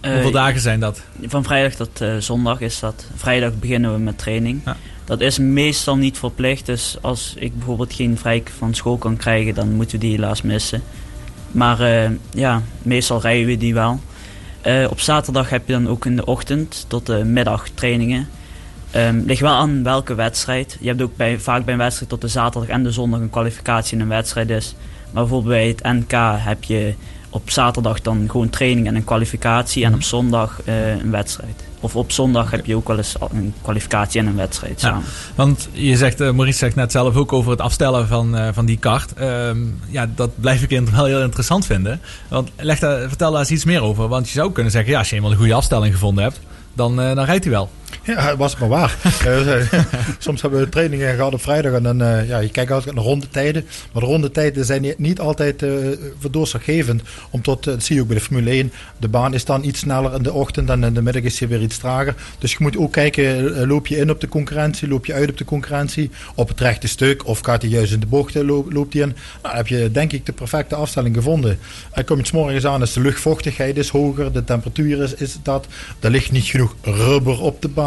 Eh, Hoeveel dagen zijn dat? Van vrijdag tot eh, zondag is dat. Vrijdag beginnen we met training. Ja. Dat is meestal niet verplicht. Dus als ik bijvoorbeeld geen vrij van school kan krijgen, dan moeten we die helaas missen. Maar eh, ja, meestal rijden we die wel. Eh, op zaterdag heb je dan ook in de ochtend tot de middag trainingen. Ehm ligt wel aan welke wedstrijd. Je hebt ook bij, vaak bij een wedstrijd tot de zaterdag en de zondag een kwalificatie en een wedstrijd is. Maar bijvoorbeeld bij het NK heb je op zaterdag dan gewoon training en een kwalificatie. En op zondag eh, een wedstrijd. Of op zondag heb je ook wel eens een kwalificatie en een wedstrijd Ja. samen. Want je zegt, eh, Maurice zegt net zelf ook over het afstellen van, eh, van die kart. Ehm, ja, dat blijf ik in- wel heel interessant vinden. Want leg daar, vertel daar eens iets meer over. Want je zou kunnen zeggen, ja, als je eenmaal een goede afstelling gevonden hebt, dan, dan rijdt hij wel. Ja, was het maar waar. Eh, Soms hebben we trainingen gehad op vrijdag en dan, eh, ja, je kijkt altijd naar rondetijden. Maar de rondetijden zijn niet- altijd eh voor doorslaggevend. Om tot, eh, dat zie je ook bij de Formule 1. De baan is dan iets sneller in de ochtend en in de middag is hij weer iets trager. Dus je moet ook kijken, eh, loop je in op de concurrentie, loop je uit op de concurrentie, op het rechte stuk of gaat hij juist in de bochten, lo- loopt hij in. Nou, dan heb je denk ik de perfecte afstelling gevonden. En kom je 's morgens aan, is de luchtvochtigheid is hoger, de temperatuur is, is dat. Er ligt niet genoeg rubber op de baan.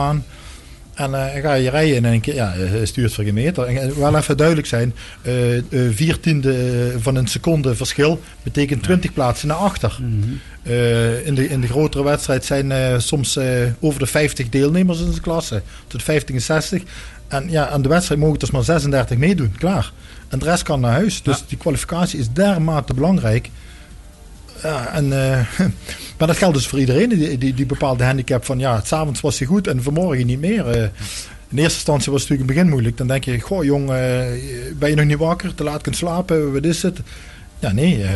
En eh, ga je rijden in een keer, ja, stuurt voor geen meter. En eh, wel even duidelijk zijn, eh, eh, vier tiende van een seconde verschil betekent 20 plaatsen naar achter. Eh, in, de, in de grotere wedstrijd zijn soms over de 50 deelnemers in de klasse, tot 50 en 60. En ja, aan de wedstrijd mogen dus maar 36 meedoen, klaar. En de rest kan naar huis. Dus die kwalificatie is dermate belangrijk. Ja, en, maar dat geldt dus voor iedereen, die, die, bepaalde handicap van ja, s'avonds was hij goed en vanmorgen niet meer. Eh, in eerste instantie was het natuurlijk in het begin moeilijk. Dan denk je, goh jong, eh, ben je nog niet wakker, te laat kunt slapen, wat is het? Ja, nee, eh,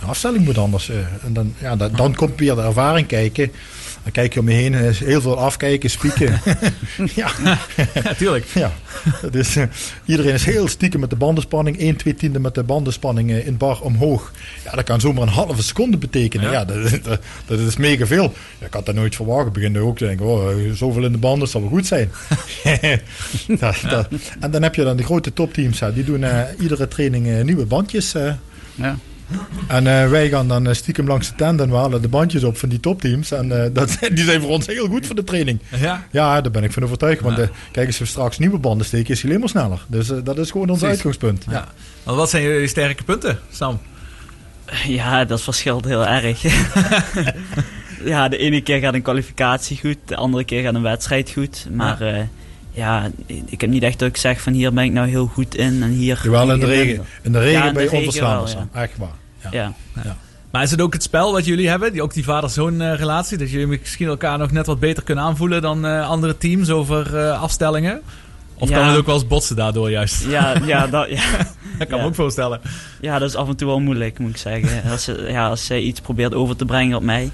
de afstelling moet anders. eh. en dan, ja, dan, dan komt weer de ervaring kijken. Dan kijk je om je heen, eh, heel veel afkijken, spieken. ja, Ja, tuurlijk. ja. Dus iedereen is heel stiekem met de bandenspanning. 1, 2 tiende met de bandenspanning eh, in bar omhoog. Ja, dat kan zomaar een halve seconde betekenen. Ja, dat, dat, dat is mega veel. Ja, ik had dat nooit verwacht. Ik begin ook te denken, oh, zoveel in de banden zal wel goed zijn. dat. En dan heb je dan de grote topteams. Die doen eh, iedere training nieuwe bandjes. Ja. En eh, wij gaan dan eh, stiekem langs de tent en we halen de bandjes op van die topteams. En eh, dat, die zijn voor ons heel goed voor de training. Ja. Ja, daar ben ik van overtuigd. Want Ja. kijk, als we straks nieuwe banden steken, is hij alleen maar sneller. Dus dat is gewoon ons Precies. uitgangspunt. Ja. Ja. Want wat zijn jullie sterke punten, Sam? Ja, dat verschilt heel erg. ja, de ene keer gaat een kwalificatie goed, de andere keer gaat een wedstrijd goed. Maar ja, ik heb niet echt dat ik zeg van hier ben ik nou heel goed in en hier... Jawel, in de regen. In de regen Ja, in ben je onverslaanbaar. Echt waar. Ja. Ja. Maar is het ook het spel wat jullie hebben, die, ook die vader-zoon eh, relatie, dat jullie misschien elkaar nog net wat beter kunnen aanvoelen dan eh, andere teams over eh, afstellingen? Of Ja. kan het ook wel eens botsen daardoor juist? Ja, ja, dat, ja. Dat kan Ja. me ook voorstellen. ja, dat is af en toe wel moeilijk, moet ik zeggen. Als, ze- ja, als zij iets probeert over te brengen op mij,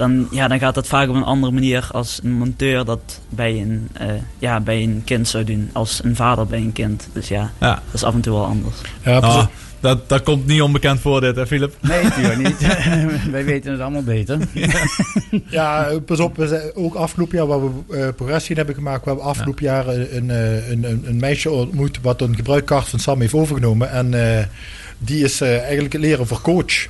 dan, ja, dan gaat dat vaak op een andere manier als een monteur dat bij een, eh, ja, bij een kind zou doen. Als een vader bij een kind. Dus ja, Ja. dat is af en toe wel anders. Ja, op. dat, dat komt niet onbekend voor dit, hè Philip? Nee, natuurlijk niet. Wij weten het allemaal beter. Ja, eh, pas op. We zijn ook afgelopen jaar waar we eh, progressie in hebben gemaakt. We hebben afgelopen jaar een, een, eh, een, een, meisje ontmoet wat een gebruikkart van Sam heeft overgenomen. En eh, die is eigenlijk leren voor coach.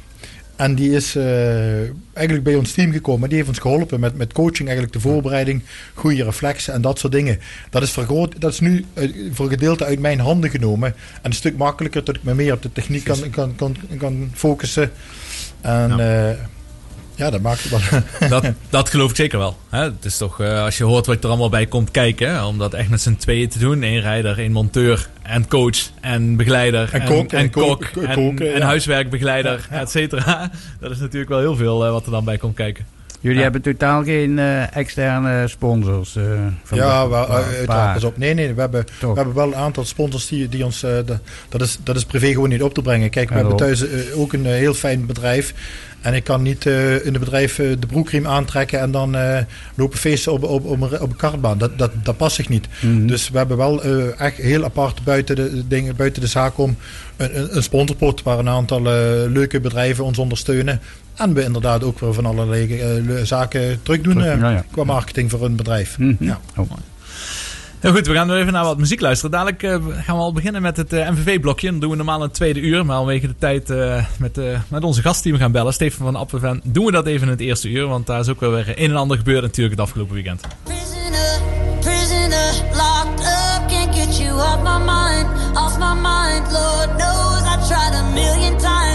En die is eh, eigenlijk bij ons team gekomen. Die heeft ons geholpen met, met coaching, eigenlijk de voorbereiding, goede reflexen en dat soort dingen. Dat is, vergroot, dat is nu eh, voor een gedeelte uit mijn handen genomen. En een stuk makkelijker dat ik me meer op de techniek kan, kan, kan, kan focussen. En ja, ja dat maakt het wel. Dat, dat geloof ik zeker wel. Hè? Het is toch, eh, als je hoort wat er allemaal bij komt kijken, hè, om dat echt met z'n tweeën te doen. Eén rijder, één monteur en coach en begeleider En kok, en, en kok ko- en, koken, en ja. huiswerkbegeleider, Ja, ja. et cetera. Dat is natuurlijk wel heel veel eh, wat er dan bij komt kijken. Jullie Ja. hebben totaal geen eh, externe sponsors. eh, van Ja, de- wel, uh, uiteraard. Pas op. Nee, nee, we hebben, Toch. we hebben wel een aantal sponsors die, die ons... eh, de- dat, is, dat is privé gewoon niet op te brengen. Kijk, we hebben thuis eh, ook een eh, heel fijn bedrijf. En ik kan niet eh, in het bedrijf eh, de broekriem aantrekken... en dan eh, lopen feesten op, op, op, een, op een kartbaan. Dat, dat, dat past zich niet. Mhm. Dus we hebben wel eh, echt heel apart buiten de, dingen, buiten de zaak om... een, een, een sponsorpot waar een aantal eh, leuke bedrijven ons ondersteunen... En we inderdaad ook weer van allerlei eh, zaken terug doen eh, ja, ja. qua marketing voor een bedrijf. Mhm. Ja. Oh. Heel goed, we gaan nu even naar wat muziek luisteren. Dadelijk eh, gaan we al beginnen met het MVV-blokje. Dan doen we normaal een tweede uur. Maar vanwege de tijd met, met onze gast die we gaan bellen, Steven van Appenven, doen we dat even in het eerste uur. Want daar is ook wel weer een en ander gebeurd natuurlijk het afgelopen weekend. Prisoner, prisoner, locked up, can't get you off my mind, off my mind. Lord knows I tried a million times,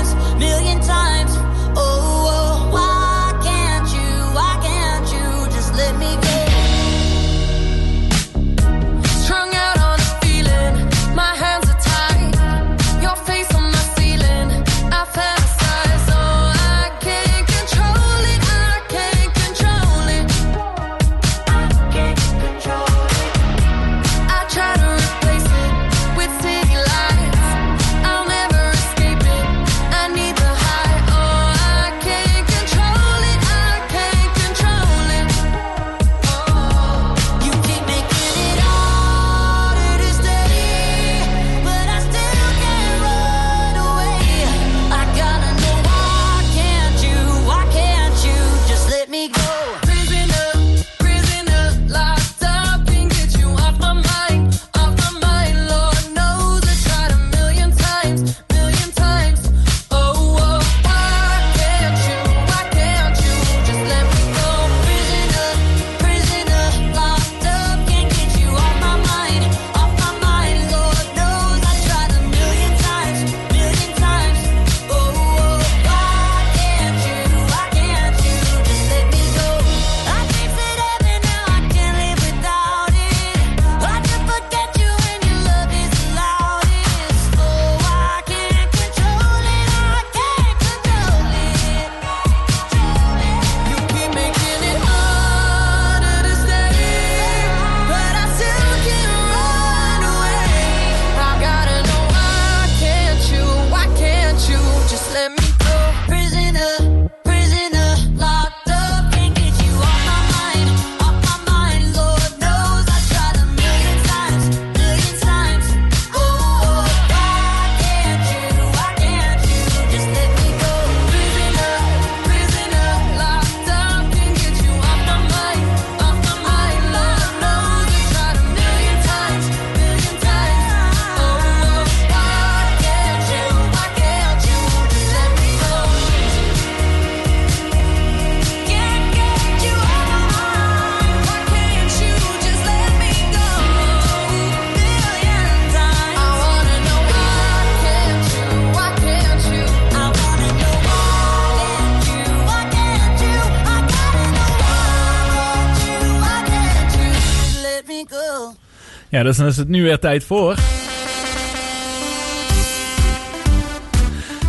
dus dan is het nu weer tijd voor.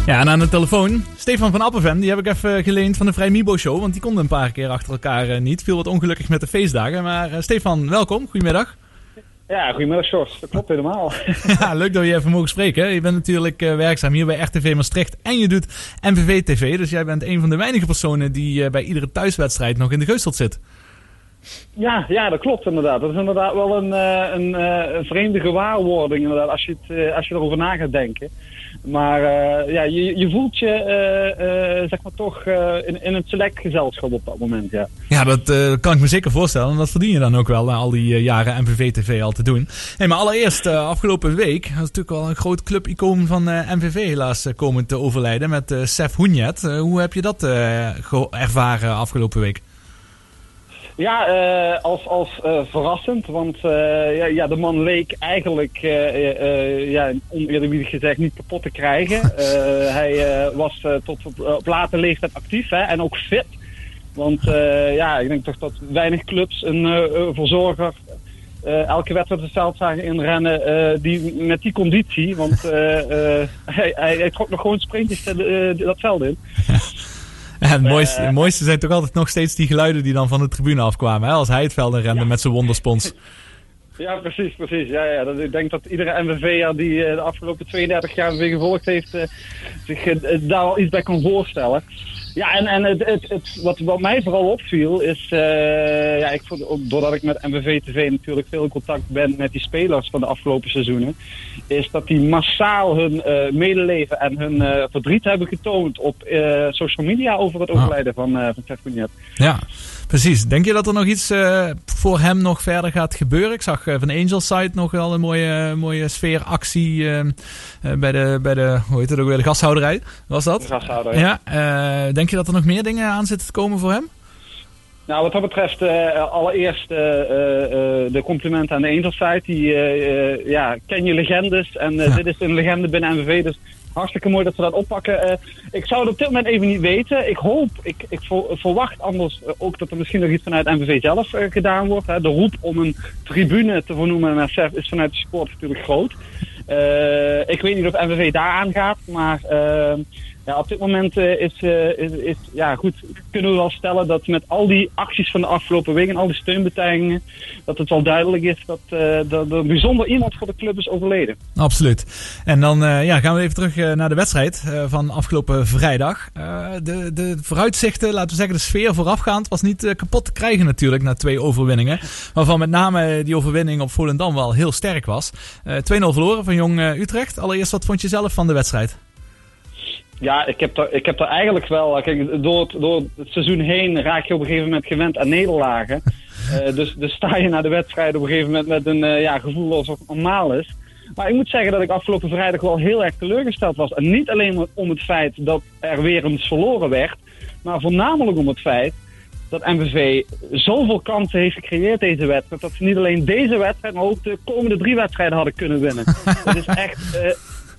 Ja, en aan de telefoon, Stefan van Appenven, die heb ik even geleend van de Vrij Mibo Show, want die kon een paar keer achter elkaar eh, niet. Viel wat ongelukkig met de feestdagen, maar eh, Stefan, welkom, goedemiddag. Ja, goedemiddag Sjors. Dat klopt helemaal. ja, leuk dat we je even mogen spreken. Je bent natuurlijk eh, werkzaam hier bij RTV Maastricht en je doet MVV TV, dus jij bent een van de weinige personen die bij iedere thuiswedstrijd nog in de geusteld zit. Ja, ja, dat klopt inderdaad. Dat is inderdaad wel een, eh, een, eh, een vreemde gewaarwording inderdaad, als je, het, eh, als je erover na gaat denken. Maar ja, je, je voelt je zeg maar toch in, in het select gezelschap op dat moment, ja. Ja, dat kan ik me zeker voorstellen. En dat verdien je dan ook wel na al die jaren MVV TV al te doen. Hey, maar allereerst, afgelopen week, is natuurlijk wel een groot clubicoon van eh, MVV helaas komen te overlijden met Sef Hoenjet. Hoe heb je dat ervaren afgelopen week? Ja, eh, als, als eh, verrassend, want eh, ja, ja, de man leek eigenlijk, ja, oneerbiedig gezegd, niet kapot te krijgen. Hij was tot op, op late leeftijd actief hè, en ook fit. Want ja, ik denk toch dat weinig clubs een verzorger eh, elke wedstrijd het veld zagen inrennen eh, die, met die conditie. Want hij, hij, hij trok nog gewoon sprintjes de- eh, dat veld in. Ja, het, mooiste, het mooiste zijn toch altijd nog steeds die geluiden die dan van de tribune afkwamen. Hè? Als hij het veld in rende met zijn wonderspons. Ja, precies, precies. Ja, ja. Dat, ik denk dat iedere MVV'er die eh, de afgelopen 32 jaar MVV gevolgd heeft, eh, zich eh, daar wel iets bij kan voorstellen. Ja, en, en het, het, het, wat, wat mij vooral opviel is, eh, ja, ik doordat ik met MVV TV natuurlijk veel in contact ben met die spelers van de afgelopen seizoenen, is dat die massaal hun eh, medeleven en hun eh, verdriet hebben getoond op social media over het overlijden van, van Cunha. Ja, precies. Denk je dat er nog iets eh, voor hem nog verder gaat gebeuren? Ik zag eh, van Angels side nog wel een mooie, mooie sfeeractie eh, eh, bij, de, bij de, hoe heet het ook weer, de gasthouderij. Was dat? De gasthouder, Ja, eh, denk je dat er nog meer dingen aan zitten te komen voor hem? Nou, wat dat betreft, eh, allereerst eh, eh, eh, de complimenten aan de Angelside. Die, eh, eh, ja, ken je legendes en eh, Ja. dit is een legende binnen MVV, dus hartstikke mooi dat ze dat oppakken. Eh, ik zou het op dit moment even niet weten. Ik hoop, ik, ik ver- verwacht anders eh, ook dat er misschien nog iets vanuit MVV zelf eh, gedaan wordt. Hè. De roep om een tribune te vernoemen naar SEF is vanuit de sport natuurlijk groot. Ik weet niet of MVV daar aan gaat, maar eh, ja, op dit moment eh, is, eh, is, is, ja, goed, kunnen we wel stellen dat met al die acties van de afgelopen week en al die steunbetuigingen, dat het wel duidelijk is dat, eh, dat er bijzonder iemand voor de club is overleden. Absoluut. En dan ja, gaan we even terug naar de wedstrijd van afgelopen vrijdag. De, de vooruitzichten, laten we zeggen de sfeer voorafgaand, was niet kapot te krijgen natuurlijk na twee overwinningen. Waarvan met name die overwinning op Volendam wel heel sterk was. Eh 2-0 verloren van Jong Utrecht. Allereerst, wat vond je zelf van de wedstrijd? Ja, ik heb er, ik heb er eigenlijk wel. Kijk, door het, door het seizoen heen raak je op een gegeven moment gewend aan nederlagen. Eh, dus, dus sta je naar de wedstrijd op een gegeven moment met een eh, ja, gevoel alsof het normaal is. Maar ik moet zeggen dat ik afgelopen vrijdag wel heel erg teleurgesteld was. En niet alleen om het feit dat er weer eens verloren werd, maar voornamelijk om het feit dat MVV zoveel kansen heeft gecreëerd deze wedstrijd. Dat ze niet alleen deze wedstrijd, maar ook de komende drie wedstrijden hadden kunnen winnen. Dat is echt eh,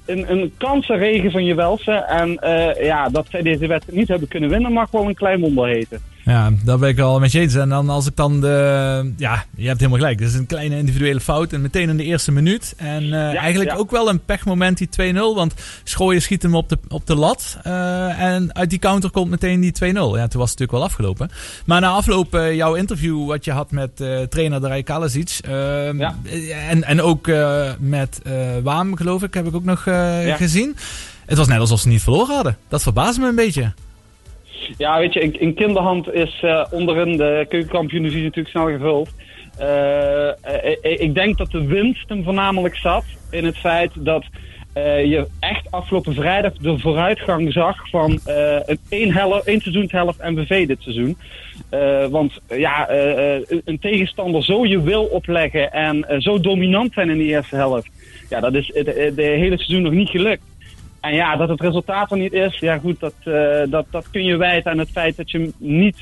een, een kansenregen van je welsen. En eh, ja, dat zij deze wedstrijd niet hebben kunnen winnen, mag wel een klein wonder heten. Ja, dat ben ik al met je eens. En dan als ik dan de... Ja, je hebt helemaal gelijk. Dat is een kleine individuele fout. En meteen in de eerste minuut. En eh, eigenlijk ja. ook wel een pechmoment die 2-0. Want Schooien schiet hem op de, op de lat. Eh, en uit die counter komt meteen die 2-0. Ja, toen was het natuurlijk wel afgelopen. Maar na afloop eh, jouw interview wat je had met trainer Darij Kalasic. eh, Ja. en, en ook met Waam, geloof ik, heb ik ook nog gezien. Het was net alsof ze niet verloren hadden. Dat verbaasde me een beetje. Ja, weet je, in, in kinderhand is eh, onderin de keukenkampioen-divisie natuurlijk snel gevuld. Eh, eh, ik denk dat de winst hem voornamelijk zat in het feit dat je echt afgelopen vrijdag de vooruitgang zag van eh, een één, helft, één seizoenshelft MVV dit seizoen. Want ja, een tegenstander zo je wil opleggen en zo dominant zijn in de eerste helft. Ja, dat is het de hele seizoen nog niet gelukt. En ja, dat het resultaat er niet is, ja goed, dat, eh, dat, dat kun je wijten aan het feit dat je niet,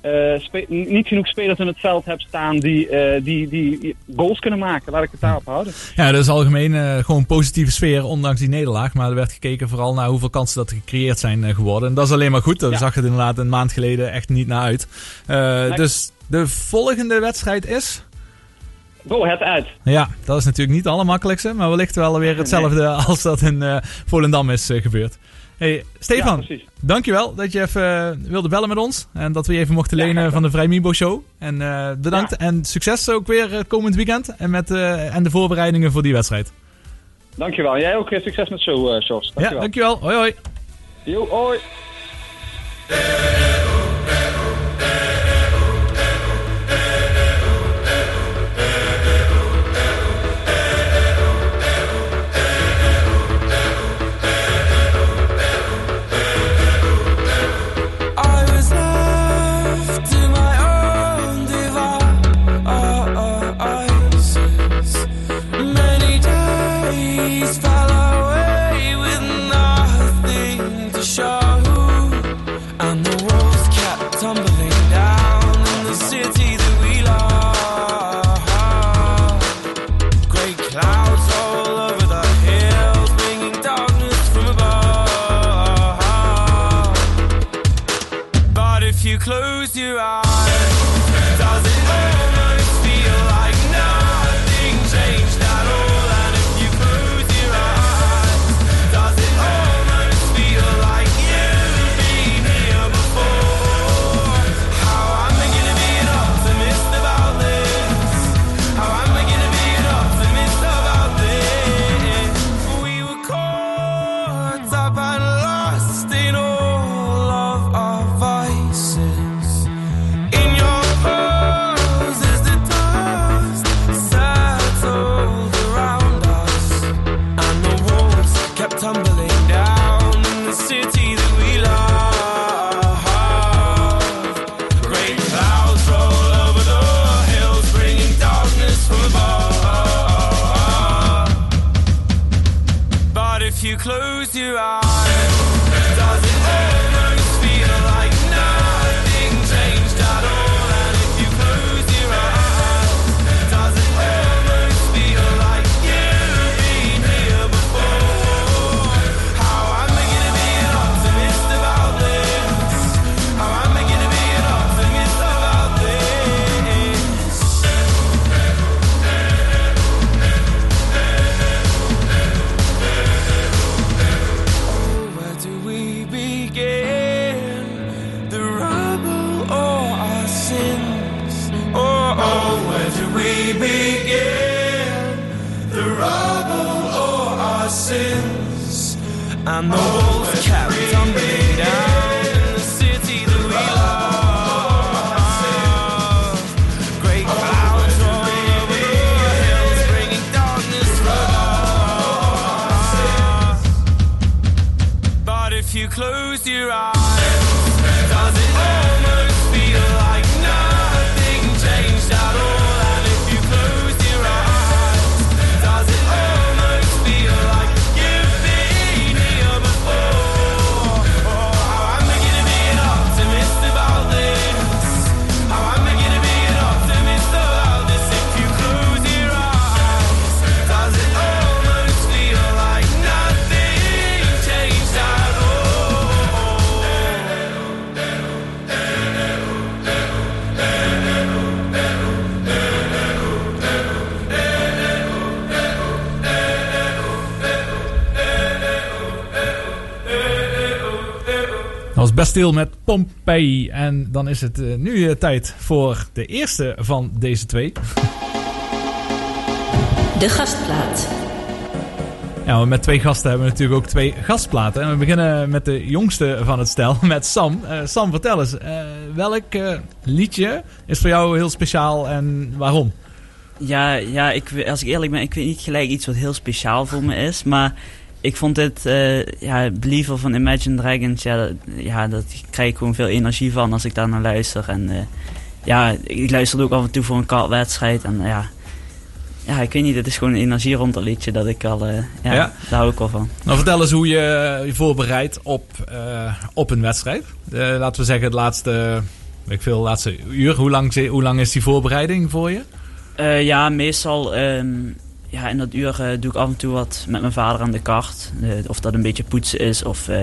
eh, niet genoeg spelers in het veld hebt staan die, eh, die, die goals kunnen maken. Laat ik het daarop houden. Ja, dat is algemeen gewoon positieve sfeer, ondanks die nederlaag. Maar er werd gekeken vooral naar hoeveel kansen dat er gecreëerd zijn geworden. En dat is alleen maar goed. Daar Ja. zag het inderdaad een maand geleden echt niet naar uit. Dus de volgende wedstrijd is... Go ahead uit. Ja, dat is natuurlijk niet het allermakkelijkste, maar wellicht wel weer hetzelfde als dat in eh, Volendam is eh, gebeurd. Hey, Stefan, Ja, dankjewel dat je even eh, wilde bellen met ons. En dat we je even mochten lenen van de Vrij Mibo Show. En bedankt en succes ook weer het komend weekend en, met, en de voorbereidingen voor die wedstrijd. Dankjewel. Jij ook succes met zo, eh Sjors. Ja, Dankjewel. dankjewel. Hoi hoi. Jo, hoi. Bastille met Pompeii. En dan is het eh, nu eh, tijd voor de eerste van deze twee. De gastplaat. Ja, met twee gasten hebben we natuurlijk ook twee gastplaten. En we beginnen met de jongste van het stel, met Sam. Eh, Sam, vertel eens, eh, welk liedje is voor jou heel speciaal en waarom? Ja, ja ik, als ik eerlijk ben, ik weet niet gelijk iets wat heel speciaal voor me is. Maar ik vond dit, eh ja, Believer van Imagine Dragons, ja, dat, ja, dat krijg ik gewoon veel energie van als ik daar naar luister. En eh, ja, ik luisterde ook af en toe voor een kartwedstrijd. En ja, ja, ik weet niet, het is gewoon een energie rond dat liedje dat ik al, eh, ja, Ja. daar hou ik wel van. Nou, vertel eens hoe je je voorbereidt op, eh, op een wedstrijd. Eh, laten we zeggen het laatste, weet ik veel, laatste uur. Hoe lang, hoe lang is die voorbereiding voor je? Eh, ja, meestal ehm, ja, in dat uur eh, doe ik af en toe wat met mijn vader aan de kart. Eh, of dat een beetje poetsen is of, eh,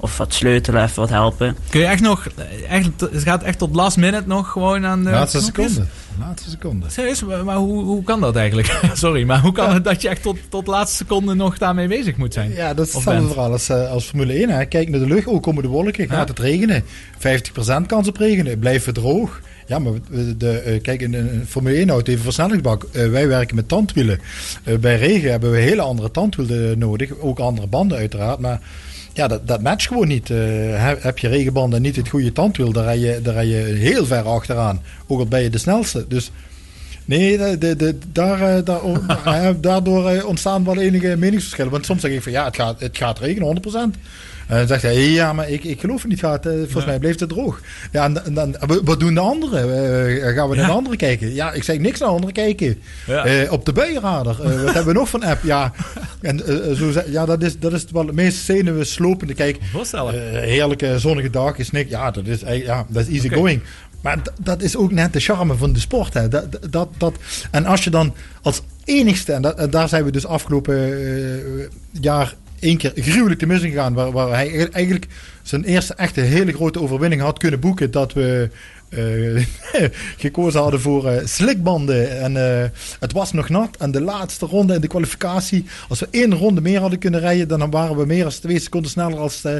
of wat sleutelen, even wat helpen. Kun je echt nog, echt, het gaat echt tot last minute nog gewoon aan de Laatste knopjes? seconde. Laatste seconde. Serieus, maar, maar hoe, hoe kan dat eigenlijk? Sorry, maar hoe kan het dat je echt tot, tot laatste seconde nog daarmee bezig moet zijn? Ja, dat is hetzelfde verhaal als, als Formule 1. Hè. Kijk naar de lucht, ook komen de wolken, gaat het regenen. 50% kans op regenen, blijft het droog. Ja, maar de, eh, kijk, in een Formule 1 auto heeft een versnellingsbak. Eh, wij werken met tandwielen. Eh, bij regen hebben we hele andere tandwielen nodig. Ook andere banden uiteraard. Maar ja, dat, dat matcht gewoon niet. Heb, je regenbanden en niet het goede tandwiel, dan rij je, dan rij je heel ver achteraan. Ook al ben je de snelste. Dus Nee, de, de, daar, daar, daardoor ontstaan wel enige meningsverschillen. Want soms zeg ik van ja, het gaat, het gaat regenen, 100%. En dan zegt hij, ja, maar ik, ik geloof het niet. Gaat, eh, volgens mij blijft het droog. Ja, en, en dan, wa- wat doen de anderen? Eh, gaan we naar de anderen kijken? Ja, ik zeg niks naar anderen kijken. Eh, op de buienradar. Eh, wat hebben we nog van app? Ja, en, eh, eh, zo, ja dat, is, dat is wel het meest zenuwslopende. Kijk, eh, heerlijke zonnige dag is niks. Ja, dat is, eigenlijk- ja, dat is easy going. Maar dat is ook net de charme van de sport. Hè. Dat, dat, dat, en als je dan als enigste, en, dat, en daar zijn we dus afgelopen eh, jaar één keer gruwelijk te mis in gegaan, waar, waar hij eigenlijk zijn eerste echte hele grote overwinning had kunnen boeken, dat we gekozen hadden voor eh, slikbanden. En eh, het was nog nat. En de laatste ronde in de kwalificatie, als we één ronde meer hadden kunnen rijden, dan waren we meer dan twee seconden sneller als, eh,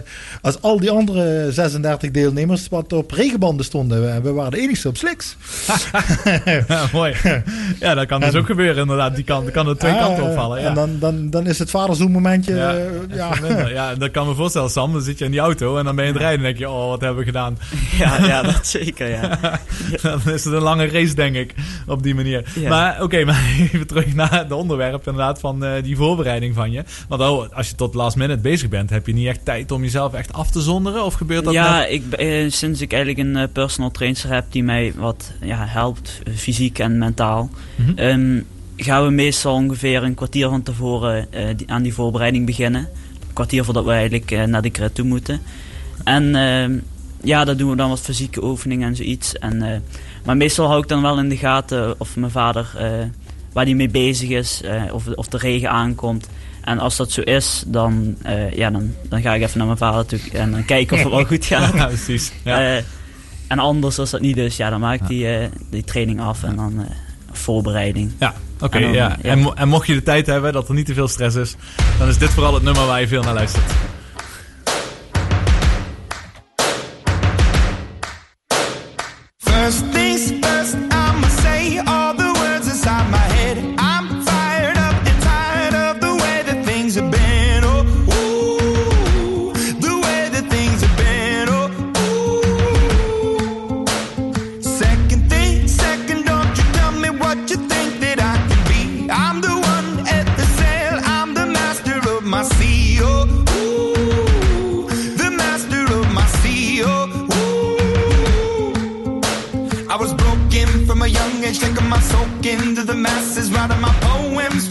als al die andere 36 deelnemers wat op regenbanden stonden. En we waren de enigste op sliks. Ja, mooi. Ja, dat kan dus En- ook gebeuren inderdaad. Die kan, kan er twee Ah, kanten opvallen. Ja. En dan, dan, dan is het vaderzoen momentje. Ja, eh, ja. dat kan me voorstellen, Sam. Dan zit je in die auto en dan ben je in het rijden en denk je, oh, wat hebben we gedaan? Ja, ja dat zeker, ja. dan is het een lange race, denk ik, op die manier. Ja. Maar oké, maar even terug naar het onderwerp inderdaad van eh, die voorbereiding van je. Want oh, als je tot last minute bezig bent, heb je niet echt tijd om jezelf echt af te zonderen? Of gebeurt dat ja, net? ik, eh, sinds ik eigenlijk een eh, personal trainer heb die mij wat ja, helpt, fysiek en mentaal, Mhm. ehm, gaan we meestal ongeveer een kwartier van tevoren die- aan die voorbereiding beginnen. Een kwartier voordat we eigenlijk naar de crit toe moeten. En ehm, ja, daar doen we dan wat fysieke oefeningen en zoiets. En, eh, maar meestal hou ik dan wel in de gaten of mijn vader, eh, waar hij mee bezig is, eh, of, of de regen aankomt. En als dat zo is, dan, ja, dan, dan ga ik even naar mijn vader toe en dan kijken of het wel goed gaat. Ja, precies. Ja. En anders, als dat niet is, ja, dan maak ik die, die training af en dan voorbereiding. Ja, oké. En dan, ja. ja. En, mo- en mocht je de tijd hebben, dat er niet te veel stress is, dan is dit vooral het nummer waar je veel naar luistert. Taking my soak into the masses, writing my poems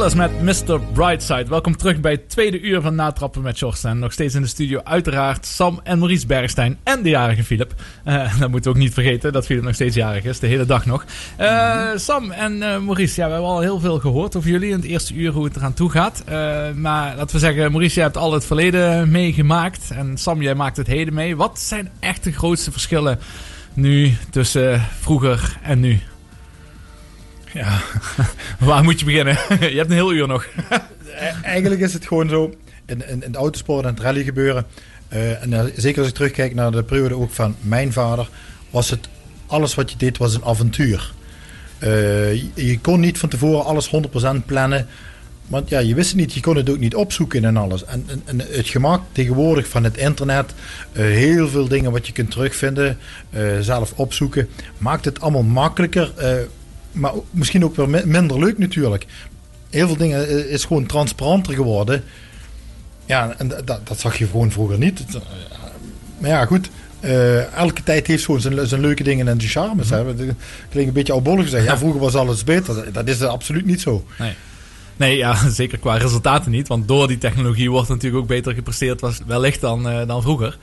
Killers met Mr. Brightside. Welkom terug bij het tweede uur van Natrappen met Sjors. En nog steeds in de studio uiteraard Sam en Maurice Bergstein en de jarige Philip. Eh, dat moeten we ook niet vergeten, dat Philip nog steeds jarig is, de hele dag nog. Eh, Sam en eh, Maurice, ja, we hebben al heel veel gehoord over jullie in het eerste uur hoe het eraan toe gaat. Maar laten we zeggen, Maurice, jij hebt al het verleden meegemaakt. En Sam, jij maakt het heden mee. Wat zijn echt de grootste verschillen nu tussen vroeger en nu? Ja. Waar moet je beginnen? je hebt een heel uur nog. E- Eigenlijk is het gewoon zo, in, in, in de autosport en het rally gebeuren, eh, en eh, zeker als ik terugkijk naar de periode ook van mijn vader, was het, alles wat je deed was een avontuur. Eh, je, kon niet van tevoren alles 100% plannen, want ja, je wist het niet, je kon het ook niet opzoeken en alles. En, het gemak tegenwoordig van het internet, heel veel dingen wat je kunt terugvinden, zelf opzoeken, maakt het allemaal makkelijker, maar misschien ook wel mi- minder leuk natuurlijk heel veel dingen eh, is gewoon transparanter geworden. Ja, en dat, dat- zag je gewoon vroeger niet. Eh, Maar ja, goed. eh, elke tijd heeft gewoon zijn, zijn leuke dingen en zijn charmes. hè. Dat klinkt een beetje oudbollig gezegd. Ja, vroeger was alles beter. Dat is absoluut niet zo. Nee. Nee, ja, zeker qua resultaten niet. Want door die technologie wordt natuurlijk ook beter gepresteerd was, wellicht dan, dan vroeger.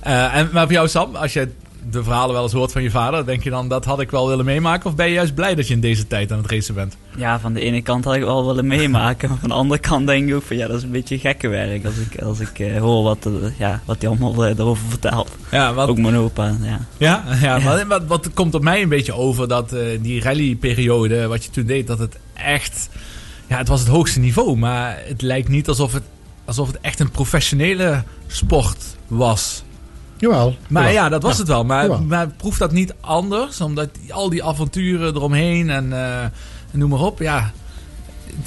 En, maar voor jou Sam, als je de verhalen wel eens hoort van je vader, denk je dan dat had ik wel willen meemaken? Of ben je juist blij dat je in deze tijd aan het racen bent? Ja, van de ene kant had ik wel willen meemaken. Maar van de andere kant denk ik ook van ja, dat is een beetje gekke werk. Als ik, als ik eh, hoor wat, eh, ja, wat hij allemaal eh, erover vertelt. Ja, wat, Ook mijn opa, ja. ja, ja, maar wat, wat komt op mij een beetje over dat die rallyperiode, wat je toen deed, dat het echt, ja, het was het hoogste niveau. Maar het lijkt niet alsof het, alsof het echt een professionele sport was. Jawel. Maar jawel. ja, dat was Ja. het wel. Maar, maar proeft dat niet anders? Omdat al die avonturen eromheen en, eh, noem maar op. Ja,